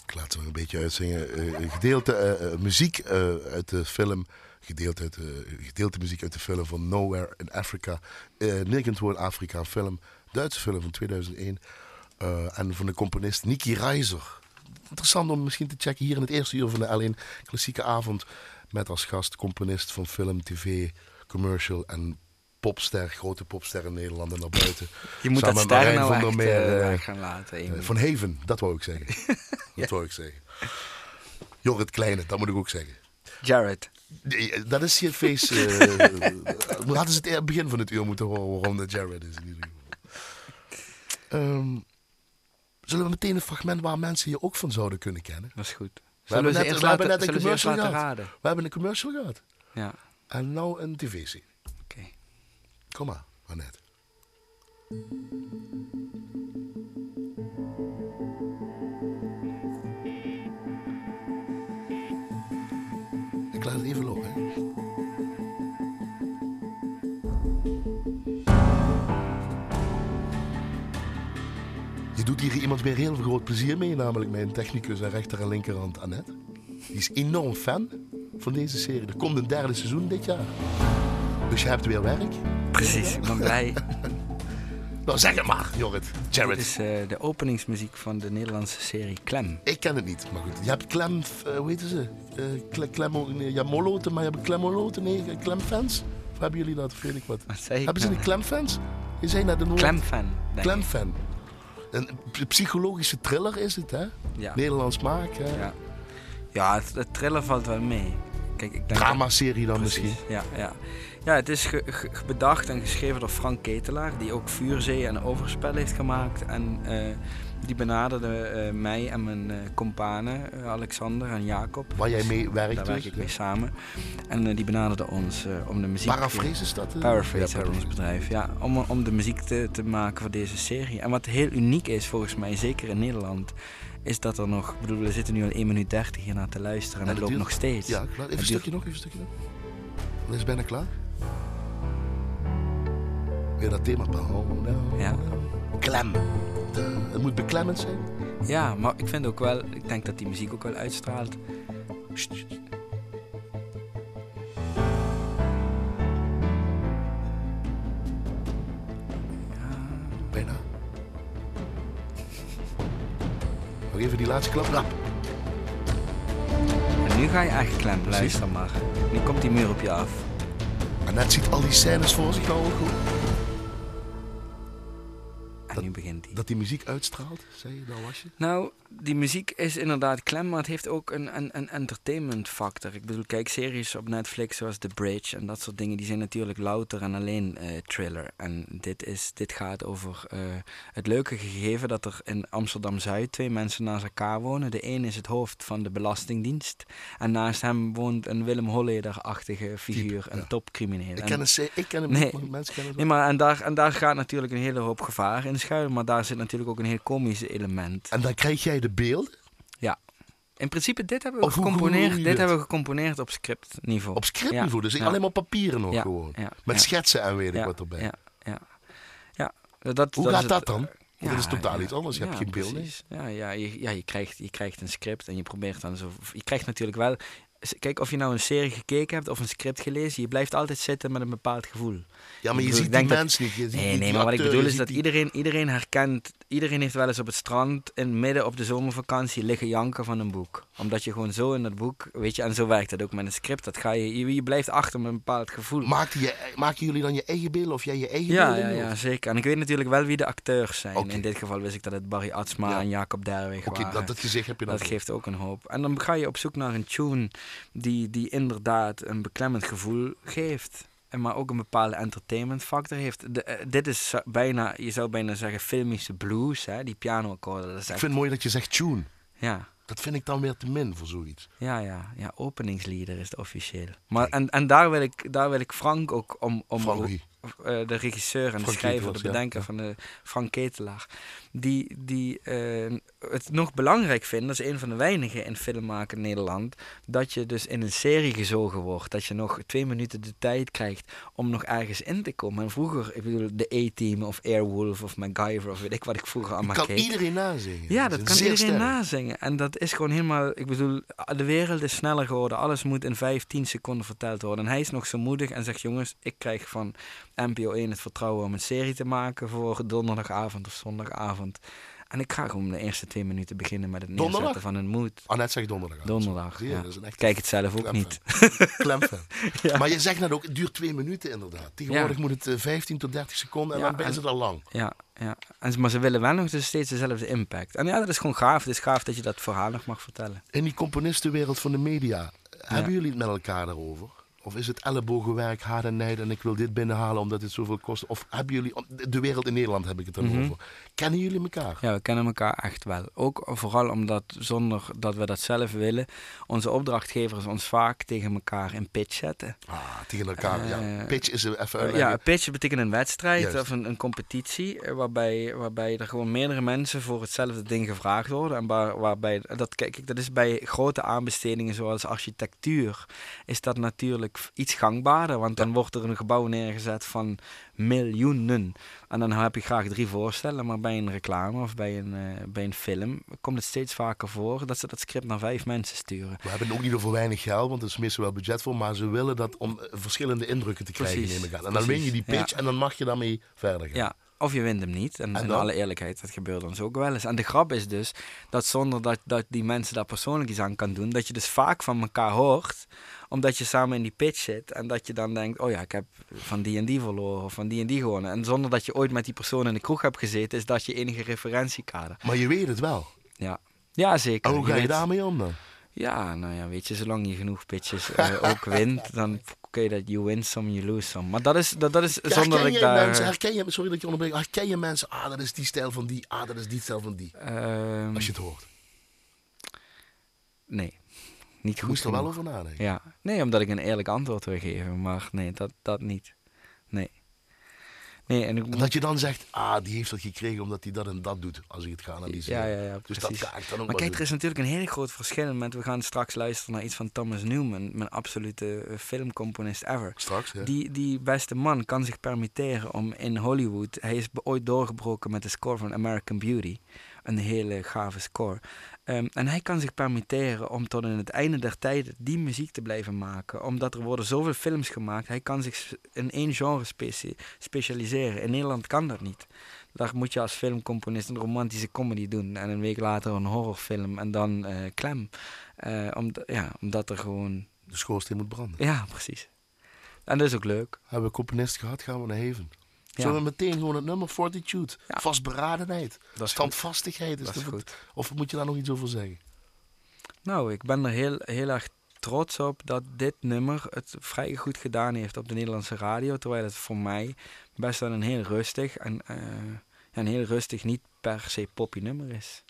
Ik laat ze een beetje uitzingen. Een gedeelte eh, eh, muziek uit de film. Gedeelte, uit de, gedeelte muziek uit de film van Nowhere in Africa. Uh, Nirgendwo in Afrika, film. Duitse film van 2001. Eh, en van de componist Niki Reiser. Interessant om misschien te checken hier in het eerste uur van de L1 Klassieke Avond. Met als gast componist van film, tv, commercial en popster. Grote popster in Nederland en naar buiten. Je moet Samen dat sterren nou van echt der Meer, eh, eh, gaan laten. Eh, Van Heven, dat wou ik zeggen. Dat wou ik zeggen. Jorrit Kleine, dat moet ik ook zeggen. Jared. Nee, dat is je feest. we hadden ze het begin van het uur moeten horen waarom dat Jared is in ieder geval. Ehm, zullen we meteen een fragment waar mensen je ook van zouden kunnen kennen? Dat is goed. We hebben net, we hebben laten- net een commercial gehad. We hebben een commercial gehad. Ja, En nou een tv-serie. Kom maar, Annette. Ik laat het even lopen. Je doet hier iemand weer heel groot plezier mee, namelijk mijn technicus en rechter en linkerhand Annette. Die is enorm fan van deze serie. Er komt een derde seizoen dit jaar. Dus je hebt weer werk. Precies, ik ben blij. Nou, zeg het maar, Jorrit. Dit Jared. is eh, de openingsmuziek van de Nederlandse serie Klem. Ik ken het niet, maar goed. Je hebt klem, eh, hoe heet ze? Eh kle, klemo, nee, ja, moloten, maar je hebt klemoloten, nee, eh, klemfans? Of hebben jullie dat, of weet ik wat? Wat zei Hebben ze nou? niet klemfans? Je zei net een woord. Klemfan. Klemfan. Een psychologische thriller is het, hè? Ja. Nederlands maak, hè? Ja, ja het, het thriller valt wel mee. Kijk, ik denk Dramaserie dan Precies, misschien. Ja, ja. ja, het is ge- ge- bedacht en geschreven door Frank Ketelaar, die ook Vuurzee en Overspel heeft gemaakt. En eh, die benaderde eh, mij en mijn eh companen, Alexander en Jacob. Waar jij mee werkt Daar werk dus, ik mee samen. En die benaderde ons om de muziek... Paraphrase is dat? Paraphrase Ja, uit ons bedrijf, ja. Om, om de muziek te, te maken voor deze serie. En wat heel uniek is, volgens mij, zeker in Nederland, is dat er nog... Ik bedoel, we zitten nu al 1 minuut 30 hier naar te luisteren en Ja, het loopt duurt- nog steeds. Ja, klaar. Even een stukje nog, even een stukje nog. Dan is het bijna klaar. Weer dat thema. Oh, nou, Ja. Klem. De- het moet beklemmend zijn. Ja, maar ik vind ook wel, ik denk dat die muziek ook wel uitstraalt. Nog even die laatste klap. Rap. En nu ga je echt klem, luister maar. Nu komt die muur op je af. Annette ziet al die scènes voor zich nou ook goed. En Dat- nu begint die. Dat die muziek uitstraalt, zei je, daar was je. Nou, die muziek is inderdaad klem, maar het heeft ook een, een, een entertainment factor. Ik bedoel, kijk, series op Netflix zoals The Bridge en dat soort dingen, die zijn natuurlijk louter en alleen eh, thriller. En dit, is, dit gaat over eh, het leuke gegeven dat er in Amsterdam-Zuid twee mensen naast elkaar wonen. De een is het hoofd van de Belastingdienst en naast hem woont een Willem Holleder-achtige figuur, een ja. topcrimineel. Ik En- ken, een, ik ken hem Nee. niet, maar mensen kennen Nee, maar en daar, en daar gaat natuurlijk een hele hoop gevaar in schuilen, maar daar zit natuurlijk ook een heel komisch element. En dan krijg jij de beelden In principe, dit hebben we Of gecomponeerd, dit hebben we gecomponeerd op scriptniveau. op scriptniveau, dus Ja. alleen maar papieren nog Ja, gewoon. ja, Met ja. schetsen en weet ik ja, wat erbij. Ja, ja, ja. Dat, Hoe dat gaat dat het- dan? Want dat is totaal ja, iets anders. Je hebt geen beelden. Ja, ja, je, ja je, krijgt, je krijgt een script en je probeert dan zo. Je krijgt natuurlijk wel. Kijk, of je nou een serie gekeken hebt of een script gelezen, je blijft altijd zitten met een bepaald gevoel. Ja, maar je bedoel, ziet die mensen niet. Je ziet Nee, nee, maar wat ik bedoel is dat die- iedereen, iedereen herkent, iedereen heeft wel eens op het strand in midden op de zomervakantie liggen janken van een boek. Omdat je gewoon zo in dat boek, weet je, en zo werkt het ook met een script. Dat ga je, je, je blijft achter met een bepaald gevoel. Maakte je, maken jullie dan je eigen beelden of jij je eigen Ja, beelden? ja, ja, zeker. En ik weet natuurlijk wel wie de acteurs zijn. In dit geval wist ik dat het Barry Atsma Ja. en Jacob Derwig Oké, waren. dat, dat gezicht heb je dan. Dat geeft ook een hoop. En dan ga je op zoek naar een tune die, die inderdaad een beklemmend gevoel geeft. En maar ook een bepaalde entertainment factor heeft. De, eh, dit is bijna, je zou bijna zeggen, filmische blues, hè? die pianoakkoorden. Ik echt, vind het mooi dat je zegt tune. ja, Dat vind ik dan weer te min voor zoiets. ja, ja, ja, openingslieder is het officieel. Maar, en en daar, wil ik, daar wil ik Frank ook om... om Frank eh, de regisseur en de Frank schrijver, de bedenker ja. van de Frank Ketelaar, die, die eh, het nog belangrijk vinden, dat is een van de weinigen in filmmaken in Nederland, dat je dus in een serie gezogen wordt, dat je nog twee minuten de tijd krijgt om nog ergens in te komen. En vroeger, ik bedoel, de A-Team of Airwolf of MacGyver of weet ik wat ik vroeger allemaal kan keek. iedereen nazingen. Ja, Dat kan iedereen sterk. nazingen. En dat is gewoon helemaal... Ik bedoel, de wereld is sneller geworden. Alles moet in 15 seconden verteld worden. En hij is nog zo moedig en zegt... Jongens, ik krijg van NPO 1 het vertrouwen om een serie te maken... voor donderdagavond of zondagavond. En ik ga gewoon de eerste twee minuten beginnen met het Donderdag? neerzetten van een mood. Annette zegt donderdag. Donderdag, ja. dat is een Kijk het zelf ook niet. Klemfan. Maar je zegt net ook, het duurt twee minuten inderdaad. Tegenwoordig Ja. moet het eh, 15 tot 30 seconden en Ja, dan is het al lang. Ja, ja. En, maar ze willen wel nog dus steeds dezelfde impact. En ja, dat is gewoon gaaf. Het is gaaf dat je dat verhaal nog mag vertellen. In die componistenwereld van de media, hebben jullie het met elkaar daarover? Of is het ellebogenwerk, haat en nijd en ik wil dit binnenhalen omdat het zoveel kost? Of hebben jullie, de wereld in Nederland heb ik het dan Mhm. over. Kennen jullie elkaar? Ja, we kennen elkaar echt wel. Ook vooral omdat, zonder dat we dat zelf willen, onze opdrachtgevers ons vaak tegen elkaar in pitch zetten. Ah, tegen elkaar. ja. Eh, Pitch is even ja, uitleggen. een pitch betekent een wedstrijd Juist. of een, een competitie eh, waarbij, waarbij er gewoon meerdere mensen voor hetzelfde ding gevraagd worden. En waar, waarbij, dat, kijk, dat is bij grote aanbestedingen zoals architectuur, is dat natuurlijk iets gangbaarder. Want dan wordt er een gebouw neergezet van miljoenen. En dan heb je graag drie voorstellen, maar bij een reclame of bij een, eh, bij een film komt het steeds vaker voor dat ze dat script naar vijf mensen sturen. We hebben ook niet over weinig geld, want er is meestal wel budget voor. Maar ze willen dat om eh, verschillende indrukken te krijgen, Precies, neem ik aan. En dan win je die pitch en dan mag je daarmee verder gaan. Ja, of je wint hem niet. En, En in alle eerlijkheid, dat gebeurt ons ook wel eens. En de grap is dus dat zonder dat, dat die mensen daar persoonlijk iets aan kan doen, dat je dus vaak van elkaar hoort, omdat je samen in die pitch zit en dat je dan denkt, oh ja, ik heb van die en die verloren of van die en die gewonnen. En zonder dat je ooit met die persoon in de kroeg hebt gezeten, is dat je enige referentiekader. Maar je weet het wel. Ja, ja zeker. En hoe ga je daarmee om dan? Ja, nou ja, weet je, zolang je genoeg pitches eh, ook wint, dan je dat you win some, you lose some. Maar dat is, dat, dat is zonder dat ik je daar... mensen, herken je, sorry dat je onderbreekt, herken je mensen, ah dat is die stijl van die, ah dat is die stijl van die. ehm, Als je het hoort. Nee, niet Je goed moest er wel over nadenken. Ja, nee, omdat ik een eerlijk antwoord wil geven, maar nee, dat, dat niet. Nee. En ik dat je dan zegt, ah die heeft dat gekregen omdat hij dat en dat doet, als ik het ga analyseren. Ja, ja, ja, Dus precies. dat ga ik dan ook Maar kijk, er is natuurlijk een heel groot verschil met, we gaan straks luisteren naar iets van Thomas Newman, mijn absolute eh, filmcomponist ever. Straks? Die, die beste man kan zich permitteren om in Hollywood. Hij is ooit doorgebroken met de score van American Beauty. Een hele gave score. Ehm, en hij kan zich permitteren om tot in het einde der tijden die muziek te blijven maken. Omdat er worden zoveel films gemaakt. Hij kan zich in één genre specialiseren. In Nederland kan dat niet. Daar moet je als filmcomponist een romantische comedy doen. En een week later een horrorfilm. En dan eh klem. Eh, omdat, ja, omdat er gewoon... De schoorsteen moet branden. Ja, precies. En dat is ook leuk. Hebben we componist gehad, gaan we naar Heven. Zullen we meteen gewoon het nummer Fortitude? Ja. Vastberadenheid, Dat is standvastigheid. Is Dat is goed. Of moet je daar nog iets over zeggen? Nou, ik ben er heel, heel erg trots op dat dit nummer het vrij goed gedaan heeft op de Nederlandse radio. Terwijl het voor mij best wel een heel rustig en eh, ja, een heel rustig, niet per se poppy nummer is.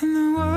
And the world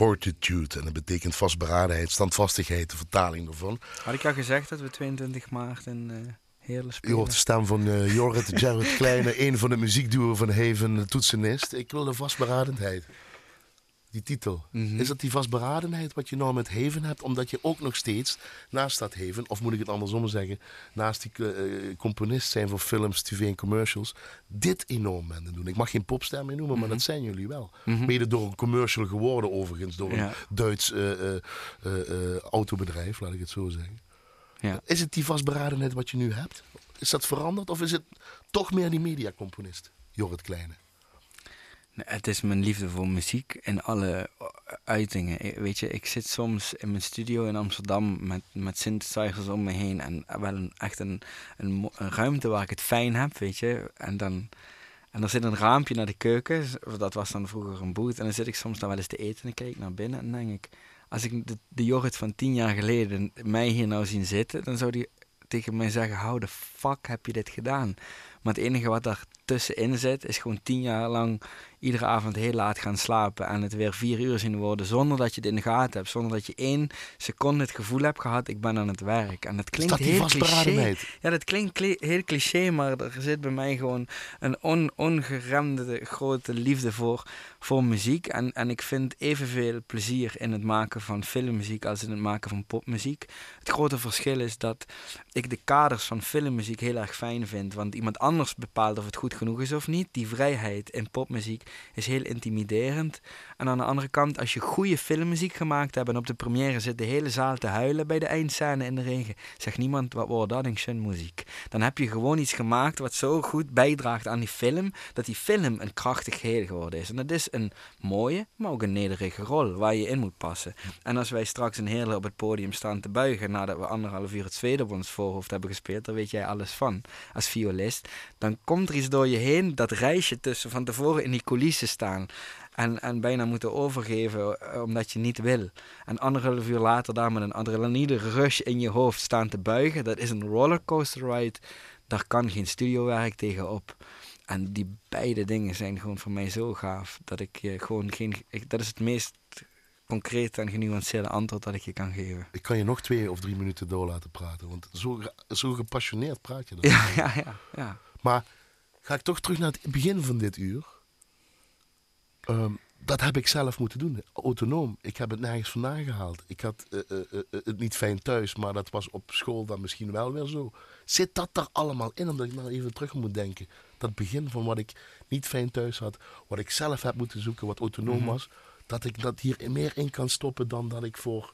Fortitude en dat betekent vastberadenheid, standvastigheid, de vertaling daarvan. Had ik al gezegd dat we 22 maart in Je spelen? hoort de stem van eh Jorrit Gerrit Kleine, een van de muziekduo van Haven, de toetsenist. Ik wil de vastberadenheid. Die titel. Mhm. Is dat die vastberadenheid wat je nou met Haven hebt, omdat je ook nog steeds naast dat Haven, of moet ik het andersom zeggen, naast die eh, componist zijn voor films, tv en commercials, dit enorm bent doen. Ik mag geen popster meer noemen, maar dat zijn jullie wel. Mhm. Mede door een commercial geworden overigens, door Ja. een Duits eh, eh, eh, eh, autobedrijf, laat ik het zo zeggen. Ja. Is het die vastberadenheid wat je nu hebt? Is dat veranderd of is het toch meer die mediacomponist, Jorrit Kleine? Het is mijn liefde voor muziek en alle eh, uitingen. Weet je, ik zit soms in mijn studio in Amsterdam met, met synthesizers om me heen. En wel een, echt een, een, een ruimte waar ik het fijn heb, weet je. En dan... En er zit een raampje naar de keuken. Dat was dan vroeger een boot. En dan zit ik soms dan wel eens te eten en kijk ik naar binnen. En denk ik, als ik de, de van tien jaar geleden mij hier nou zien zitten, dan zou die tegen mij zeggen, hou de fuck heb je dit gedaan? Maar het enige wat er tussenin zit, is gewoon tien jaar lang iedere avond heel laat gaan slapen en het weer vier uur zien worden zonder dat je het in de gaten hebt, zonder dat je één seconde het gevoel hebt gehad, ik ben aan het werk. En dat klinkt dat heel cliché. Ja, dat klinkt kli- heel cliché, maar er zit bij mij gewoon een on, ongeremde grote liefde voor, voor muziek. En, en ik vind evenveel plezier in het maken van filmmuziek als in het maken van popmuziek. Het grote verschil is dat ik de kaders van filmmuziek heel erg fijn vind. Want iemand anders bepaalt of het goed genoeg is of niet. Die vrijheid in popmuziek is heel intimiderend. En aan de andere kant, als je goede filmmuziek gemaakt hebt en op de première zit de hele zaal te huilen bij de eindscène in de regen, zegt niemand wat wordt dat in muziek. Dan heb je gewoon iets gemaakt wat zo goed bijdraagt aan die film, dat die film een krachtig geheel geworden is. En dat is een mooie, maar ook een nederige rol waar je in moet passen. En als wij straks een hele op het podium staan te buigen nadat we anderhalf uur het zweet op ons voorhoofd hebben gespeeld, daar weet jij alles van als violist, dan komt er iets door je heen, dat reisje tussen van tevoren in die coulissen staan en, en bijna moeten overgeven eh, omdat je niet wil. En anderhalf uur later daar met een adrenaline rush in je hoofd staan te buigen, dat is een rollercoaster ride. Daar kan geen studiowerk tegenop. En die beide dingen zijn gewoon voor mij zo gaaf dat ik je gewoon geen. Ik, dat is het meest concrete en genuanceerde antwoord dat ik je kan geven. Ik kan je nog twee of drie minuten door laten praten, want zo, zo gepassioneerd praat je dan. Ja, ja, ja. ja. Maar ga ik toch terug naar het begin van dit uur. Ehm, dat heb ik zelf moeten doen, autonoom. Ik heb het nergens vandaan gehaald. Ik had eh, eh, eh, het niet fijn thuis, maar dat was op school dan misschien wel weer zo. Zit dat er allemaal in, omdat ik nou even terug moet denken? Dat begin van wat ik niet fijn thuis had, wat ik zelf heb moeten zoeken, wat autonoom Mhm. was. Dat ik dat hier meer in kan stoppen dan dat ik voor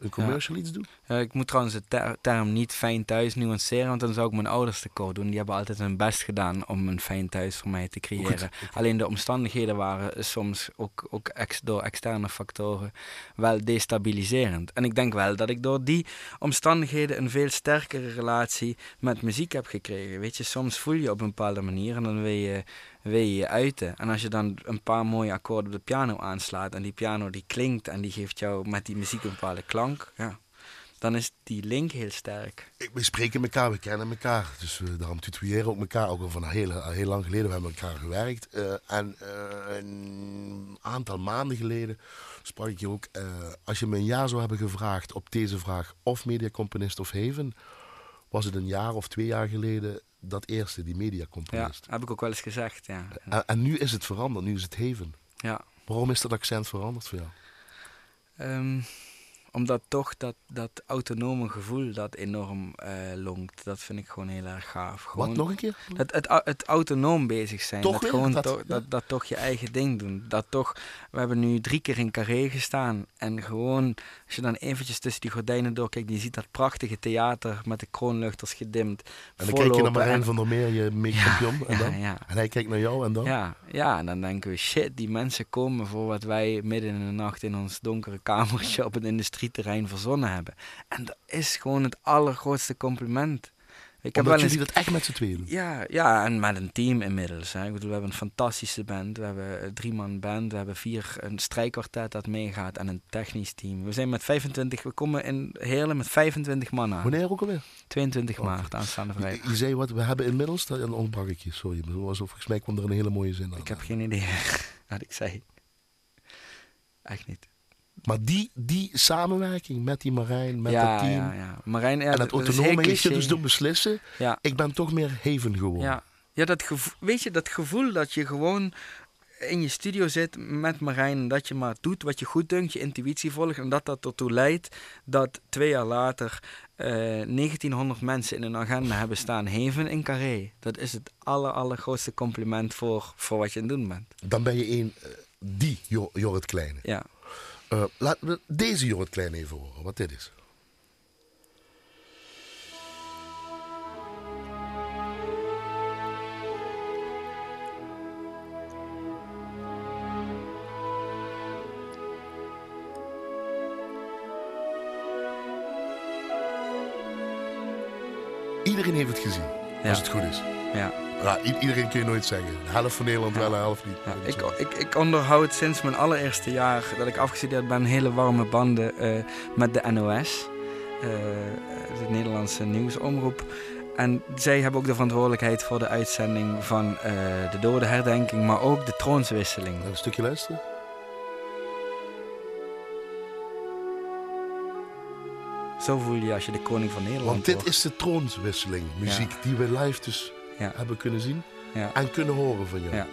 een commercial iets doe. Ja, ik moet trouwens de ter- term niet fijn thuis nuanceren, want dan zou ik mijn ouders tekort doen. Die hebben altijd hun best gedaan om een fijn thuis voor mij te creëren. Alleen de omstandigheden waren soms ook, ook ex, door externe factoren wel destabiliserend. En ik denk wel dat ik door die omstandigheden een veel sterkere relatie met muziek heb gekregen. Weet je, soms voel je op een bepaalde manier en dan wil je wil je je uiten. En als je dan een paar mooie akkoorden op de piano aanslaat en die piano die klinkt en die geeft jou met die muziek een bepaalde klank, ja, dan is die link heel sterk. We spreken elkaar, we kennen elkaar. Dus we daarom tutoyeren ook elkaar. Ook al van heel, heel lang geleden we hebben elkaar gewerkt. Eh, en eh, een aantal maanden geleden sprak ik je ook. eh, als je me een jaar zou hebben gevraagd op deze vraag of mediacomponist of Haven, was het een jaar of twee jaar geleden dat eerste, die Ja, mediacomponist. heb ik ook wel eens gezegd, ja. En, en nu is het veranderd, nu is het Haven. ja. Waarom is dat accent veranderd voor jou? Ehm, omdat toch dat, dat autonome gevoel dat enorm eh, longt, dat vind ik gewoon heel erg gaaf. Gewoon Wat nog een keer? Het, het, het autonoom bezig zijn. Toch dat, weer? gewoon Dat- ja. dat, dat toch je eigen ding doen. Dat toch, we hebben nu drie keer in Carré gestaan. En gewoon, als je dan eventjes tussen die gordijnen doorkijkt, je ziet dat prachtige theater met de kroonluchters gedimd. En dan kijk je naar Marijn en- van der Meer, je make-champion. en, dan? ja. en hij kijkt naar jou en dan? Ja, ja, en dan denken we, shit, die mensen komen voor wat wij midden in de nacht in ons donkere kamertje op het industrieterrein verzonnen hebben. En dat is gewoon het allergrootste compliment. Ik heb wel eens jullie dat echt met z'n tweeën doen. ja, ja, en met een team inmiddels. Hè. Ik bedoel, we hebben een fantastische band. We hebben een drie-man band. We hebben vier, een strijkkwartet dat meegaat en een technisch team. We zijn met 25, we komen in Heerlen met 25 man aan. Wanneer ook alweer? 22 Oh. maart, aanstaande vrijdag. je zei wat, we hebben inmiddels, dat dan ontbrak ik je, sorry. maar was- Volgens mij kwam er een hele mooie zin aan. Ik heb geen idee wat ik zei. Echt niet. Maar die, die samenwerking met die Marijn, met ja, dat team ja, ja. Marijn, ja, en het is autonome heeft je dus doen beslissen, ik ben toch meer Haven geworden. Ja, ja dat gevoel, weet je, dat gevoel dat je gewoon in je studio zit met Marijn en dat je maar doet wat je goed dunkt, je intuïtie volgt en dat dat ertoe leidt dat twee jaar later eh 1900 mensen in een agenda hebben staan heven in Carré. Dat is het aller, allergrootste compliment voor, voor wat je aan het doen bent. Dan ben je een, eh, die Jor- Jorrit Kleine. Ja. Eh, laten we deze Jorrit Kleine even horen, wat dit is. Iedereen heeft het gezien, Ja. als het goed is. Ja. Ja, iedereen kun je nooit zeggen. De helft van Nederland Ja. wel, de helft niet. Ja, ik, ik, ik onderhoud sinds mijn allereerste jaar dat ik afgestudeerd ben hele warme banden eh, met de NOS, eh, de Nederlandse nieuwsomroep. En zij hebben ook de verantwoordelijkheid voor de uitzending van eh, de dodenherdenking, maar ook de troonswisseling. Een stukje luisteren. Zo voel je je als je de koning van Nederland Want dit wordt. is de troonswisseling. Muziek die we live dus Ja. hebben kunnen zien Ja. en kunnen horen van jou. Ja.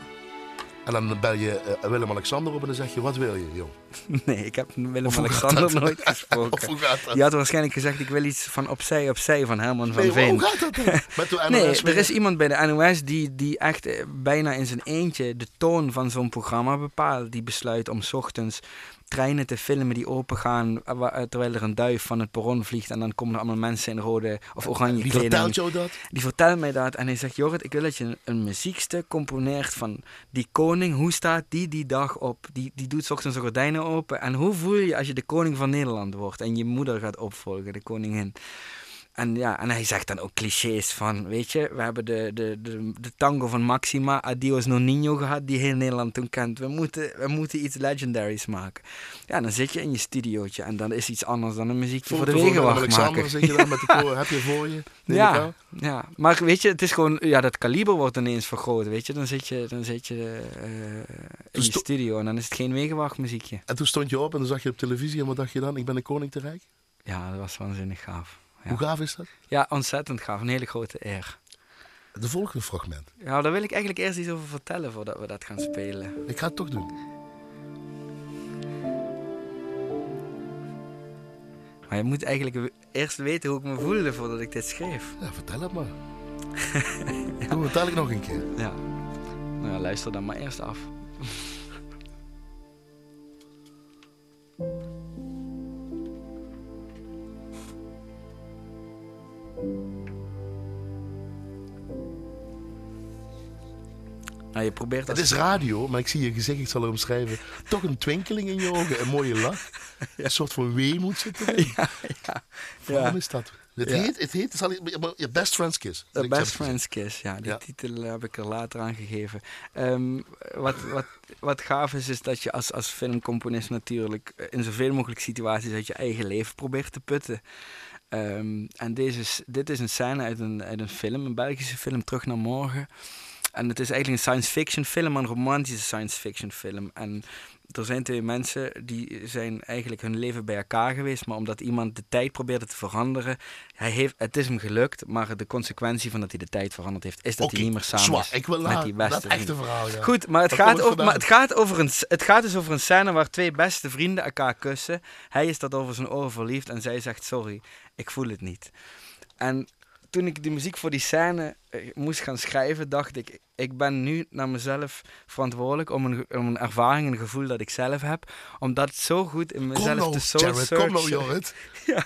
En dan bel je eh, Willem-Alexander op en dan zeg je, wat wil je, joh? Nee, ik heb Willem-Alexander nooit gesproken. hoe gaat dat? Die had waarschijnlijk gezegd, ik wil iets van opzij, opzij van Herman van nee, Veen. hoe gaat dat dan? Met de Nee, er is iemand bij de NOS die, die echt eh, bijna in zijn eentje de toon van zo'n programma bepaalt. Die besluit om 's ochtends treinen te filmen die opengaan eh, eh, terwijl er een duif van het perron vliegt en dan komen er allemaal mensen in rode of oranje Wie kleding. vertelt jou dat? Die vertelt mij dat en hij zegt, Jorrit, ik wil dat je een, een muziekstuk componeert van die koning. Hoe staat die die dag op? Die, die doet ochtends de gordijnen open. En hoe voel je als je de koning van Nederland wordt en je moeder gaat opvolgen, de koningin? En, ja, en hij zegt dan ook clichés van, weet je, we hebben de, de, de, de tango van Maxima, Adios No Nino gehad, die heel Nederland toen kent. We moeten, we moeten iets legendaries maken. Ja, dan zit je in je studiootje en dan is iets anders dan een muziekje voor de Foto van wegenwacht Willem-Alexander maken. zit je daar met de koor, heb je voor je? Ja, ja, maar weet je, het is gewoon, ja, dat kaliber wordt ineens vergroot, weet je. Dan zit je, dan zit je eh, in je studio en dan is het geen wegenwachtmuziekje. En toen stond je op en dan zag je op televisie en wat dacht je dan? Ik ben een koning te rijk? Ja, dat was waanzinnig gaaf. Ja. Hoe gaaf is dat? ja, ontzettend gaaf. Een hele grote eer. De volgende fragment. Ja, daar wil ik eigenlijk eerst iets over vertellen voordat we dat gaan spelen. Ik ga het toch doen. Maar je moet eigenlijk eerst weten hoe ik me voelde voordat ik dit schreef. Ja, vertel het maar. Doe het dadelijk nog een keer. Ja. Nou ja, luister dan maar eerst af. Nou, je probeert Het is radio, maar ik zie je gezicht, ik zal het omschrijven. Toch een twinkeling in je ogen, een mooie lach. Een soort van weemoed zit erin. Ja, ja. Waarom is dat? Het Ja. heet, het heet, zal ik- maar je best friend's kiss. The Best Friends Kiss, ja, die Ja. titel heb ik er later aan gegeven. Ehm, wat, wat, wat gaaf is, is dat je als, als filmcomponist natuurlijk in zoveel mogelijk situaties uit je eigen leven probeert te putten. Ehm, en deze, dit is een scène uit een, uit een film, een Belgische film, Terug naar Morgen. En het is eigenlijk een science fiction film, maar een romantische science fiction film. En er zijn twee mensen die zijn eigenlijk hun leven bij elkaar geweest, maar omdat iemand de tijd probeerde te veranderen, hij heeft, het is hem gelukt, maar de consequentie van dat hij de tijd veranderd heeft, is dat hij niet meer samen zwaar. is Ik wil met naar die beste dat echte verhaal. Goed, maar het, gaat over, maar het, gaat over een, het gaat dus over een scène waar twee beste vrienden elkaar kussen. Hij is dat over zijn oren verliefd en zij zegt sorry, ik voel het niet. En toen ik de muziek voor die scène eh, moest gaan schrijven, dacht ik, ik ben nu naar mezelf verantwoordelijk om een, om een ervaring, een gevoel dat ik zelf heb, om dat zo goed in mezelf nou, te soul Jared, kom nou, searchen. Jorrit. Ja.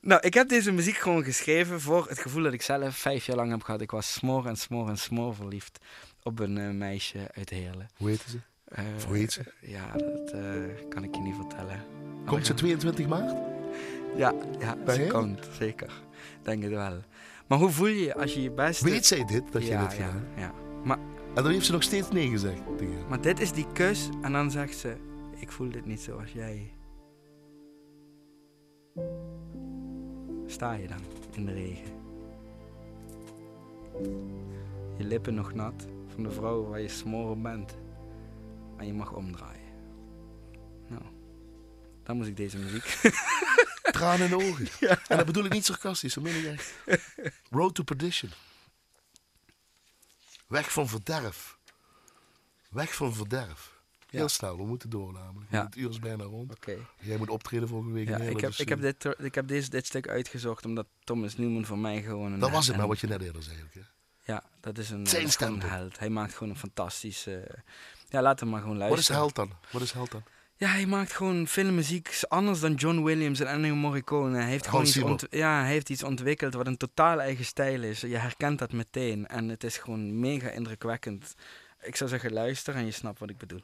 Nou, ik heb deze muziek gewoon geschreven voor het gevoel dat ik zelf vijf jaar lang heb gehad. Ik was smoor en smoor en smoor verliefd op een eh, meisje uit Heerlen. Hoe heet ze? Eh, Of hoe heet ze? Ja, dat eh, kan ik je niet vertellen. Komt ze we gaan- 22 maart? Ja, ja Bij ze komt, zeker. Denk het wel. Maar hoe voel je je als je je beste... Weet zij dit, dat je dit ja, gedaan ja. Maar, En dan heeft ze nog steeds nee gezegd tegen maar dit is die kus en dan zegt ze... Ik voel dit niet zoals jij. Sta je dan in de regen. Je lippen nog nat van de vrouw waar je smoren bent. En je mag omdraaien. Dan moest ik deze muziek... Tranen in de ogen. En dat bedoel ik niet sarcastisch, dat meen ik echt. Road to perdition. Weg van verderf. Weg van verderf. Heel Ja. snel, we moeten door namelijk. Ja. Het uur is bijna rond. Oké. Jij moet optreden volgende week Ja, ik heb, dus, ik heb, eh, dit, ik heb deze, dit stuk uitgezocht omdat Thomas Newman voor mij gewoon een... Dat was het maar wat je net eerder zei. ook, hè? Ja, dat is een, Zijn dat is gewoon een held. Hij maakt gewoon een fantastische... Ja, laten we maar gewoon Wat luisteren. is held dan? Wat is held dan? Ja, hij maakt gewoon filmmuziek anders dan John Williams en Ennio Morricone. Hij heeft, gewoon Hans iets, ja, hij heeft iets ontwikkeld wat een totaal eigen stijl is. Je herkent dat meteen en het is gewoon mega indrukwekkend. Ik zou zeggen, luister en je snapt wat ik bedoel.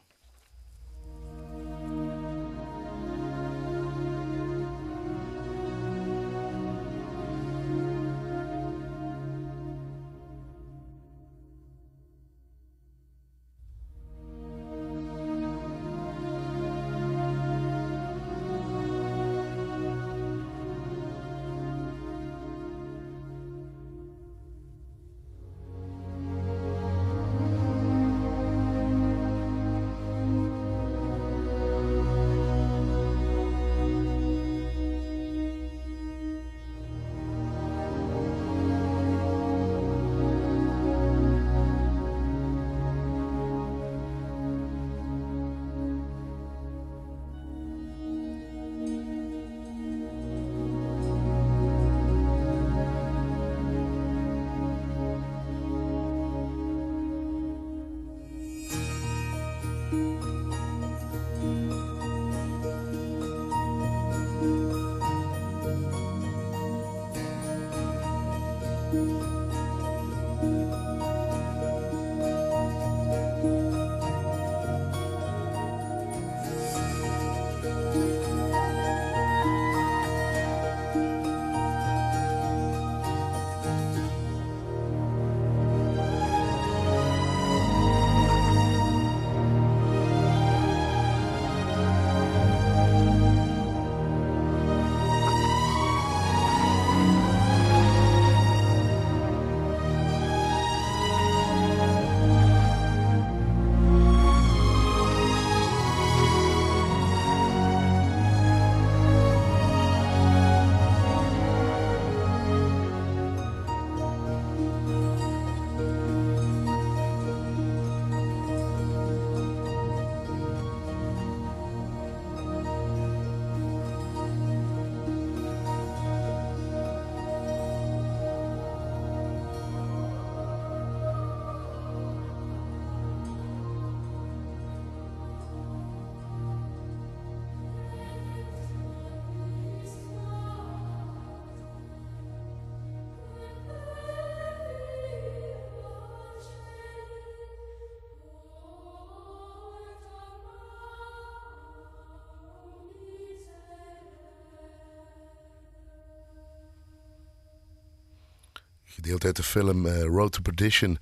Gedeeld uit de film eh, Road to Perdition.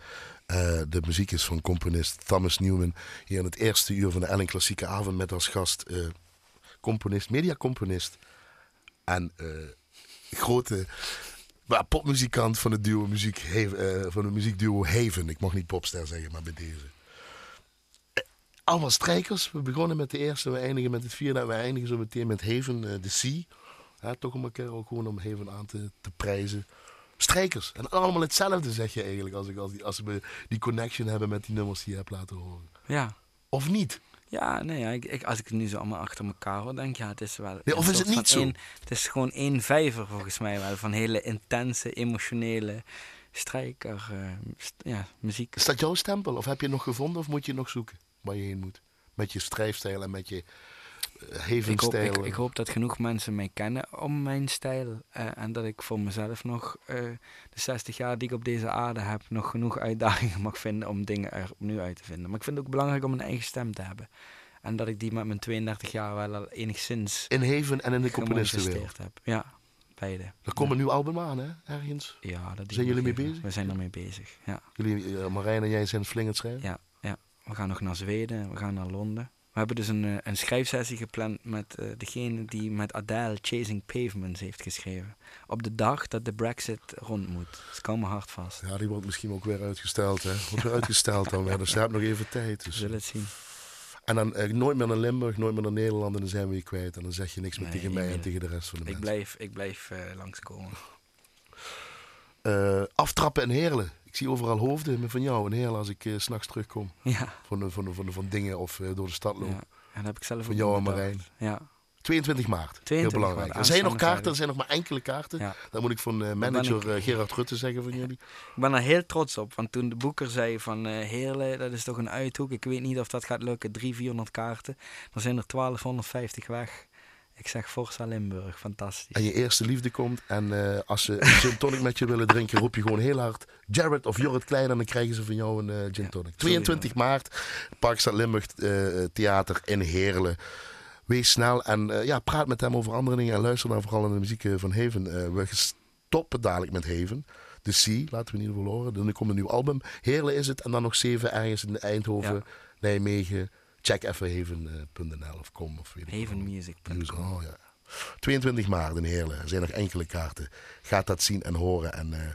Eh, de muziek is van componist Thomas Newman. Hier in het eerste uur van de Ellen Klassieke Avond met als gast eh, componist, mediacomponist en grote popmuzikant van het, duo muziek, van het muziekduo Haven. Ik mag niet popster zeggen, maar bij deze. Allemaal strijkers. We begonnen met de eerste, we eindigen met het vierde en we eindigen zo meteen met Haven, de Sea. Ja, toch om elkaar ook gewoon om Haven aan te, te prijzen. Strijkers. En allemaal hetzelfde zeg je eigenlijk als, ik, als, die, als we die connection hebben met die nummers die je hebt laten horen. Ja. Of niet? Ja, nee, ja, ik, ik, als ik het nu zo allemaal achter elkaar hoor, denk ik, ja, het is wel... Ja, of is het niet zo? het is gewoon één vijver volgens mij wel, van hele intense, emotionele strijker, eh, st- ja, muziek. Is dat jouw stempel? Of heb je het nog gevonden of moet je nog zoeken waar je heen moet? Met je strijfstijl en met je Ik hoop, ik, ik hoop dat genoeg mensen mij kennen om mijn stijl. eh, en dat ik voor mezelf nog eh, de 60 jaar die ik op deze aarde heb, nog genoeg uitdagingen mag vinden om dingen er opnieuw uit te vinden. Maar ik vind het ook belangrijk om een eigen stem te hebben. En dat ik die met mijn 32 jaar wel al enigszins In Haven en in de componistenwereld. heb. Ja, beide. Er komt een nieuw album aan, hè? Ergens. Ja, dat Zijn jullie mee bezig? We zijn ermee bezig, ja. Jullie, eh, Marijn en jij zijn flink het schrijven? ja. Ja, we gaan nog naar Zweden, we gaan naar Londen. We hebben dus een, eh, een schrijfsessie gepland met eh, degene die met Adele Chasing Pavements heeft geschreven. Op de dag dat de Brexit rond moet. Dus hou me hard vast. Ja, die wordt misschien ook weer uitgesteld, hè? Wordt weer uitgesteld dan weer. Dus nog even tijd. We Dus. zullen het zien. En dan eh, nooit meer naar Limburg, nooit meer naar Nederland en dan zijn we je kwijt. En dan zeg je niks meer Nee, tegen mij en tegen de rest van de Ik mensen. blijf, ik blijf eh, langskomen. Eh, aftrappen en heerlen. Ik zie overal hoofden van jou en heerlen als ik eh, s s'nachts terugkom. Ja, Van, van, van, van dingen of eh, door de stad loop. ja. En dat heb ik zelf Van jou en. Marijn. Ja, 22 maart. 22 Heel belangrijk. maart, Er zijn nog kaarten, er zijn nog maar enkele kaarten. ja. Dat moet ik van eh, manager ik- eh, Gerard Rutte zeggen van jullie. Ik ben er heel trots op, want toen de boeker zei van eh Heerlen, dat is toch een uithoek. Ik weet niet of dat gaat lukken, 300, 400 kaarten. Dan zijn er 1250 weg. Ik zeg Forza Limburg, fantastisch. En je eerste liefde komt en eh, als ze een gin tonic met je willen drinken, roep je gewoon heel hard Jared of Jorrit Klein en dan krijgen ze van jou een eh, gin tonic. sowieso. 22 maart, Parkstad Limburg eh, Theater in Heerlen. Wees snel en ja, praat met hem over andere dingen en luister dan vooral naar de muziek van Haven. Eh, we stoppen dadelijk met Haven. De Sea, laten we geval horen. Dan komt een nieuw album. Heerlen is het en dan nog zeven ergens in Eindhoven, Ja. Nijmegen. Check even haven.nl of kom of weet. Havenmusic.com. Music, oh ja. 22 maart in Heerlen. Er zijn nog enkele kaarten. Gaat dat zien en horen en eh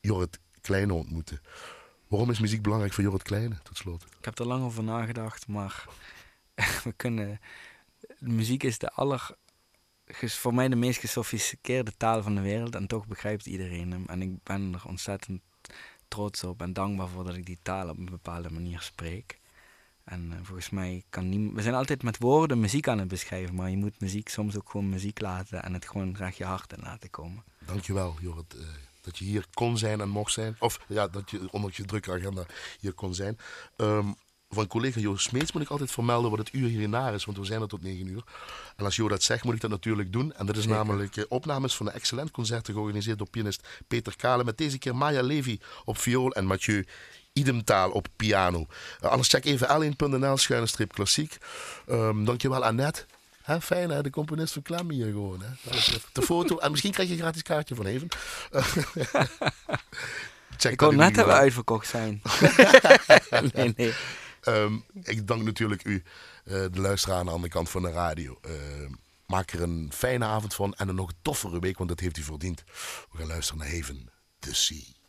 Jorrit Kleine ontmoeten. Waarom is muziek belangrijk voor Jorrit Kleine, tot slot? Ik heb er lang over nagedacht, maar we kunnen... Muziek is de aller... Voor mij de meest gesofisticeerde taal van de wereld en toch begrijpt iedereen hem. En ik ben er ontzettend trots op en dankbaar voor dat ik die taal op een bepaalde manier spreek. En eh, volgens mij kan niemand... We zijn altijd met woorden muziek aan het beschrijven, maar je moet muziek soms ook gewoon muziek laten en het gewoon graag je hart in laten komen. Dankjewel, Jorrit, eh, dat je hier kon zijn en mocht zijn. Of ja, dat je ondanks je drukke agenda hier kon zijn. Ehm, van collega Jo Smeets moet ik altijd vermelden wat het uur hierna is, want we zijn er tot 9 uur. En als Jo dat zegt, moet ik dat natuurlijk doen. En dat is Zeker. namelijk eh, opnames van de excellent concerten georganiseerd door pianist Peter Kale. Met deze keer Maya Levy op viool en Mathieu Idemtaal op piano. Eh, anders check even l1.nl schuine strip klassiek. Ehm, dankjewel Annette. Hè, fijn hè, de componist van Klem hier gewoon. Hè. De foto. En misschien krijg je een gratis kaartje van even. Check Ik kon net hebben uitverkocht zijn. nee, nee. Ehm, ik dank natuurlijk u, eh, de luisteraar aan de andere kant van de radio. Ehm, maak er een fijne avond van en een nog toffere week, want dat heeft u verdiend. We gaan luisteren naar Haven, The Sea.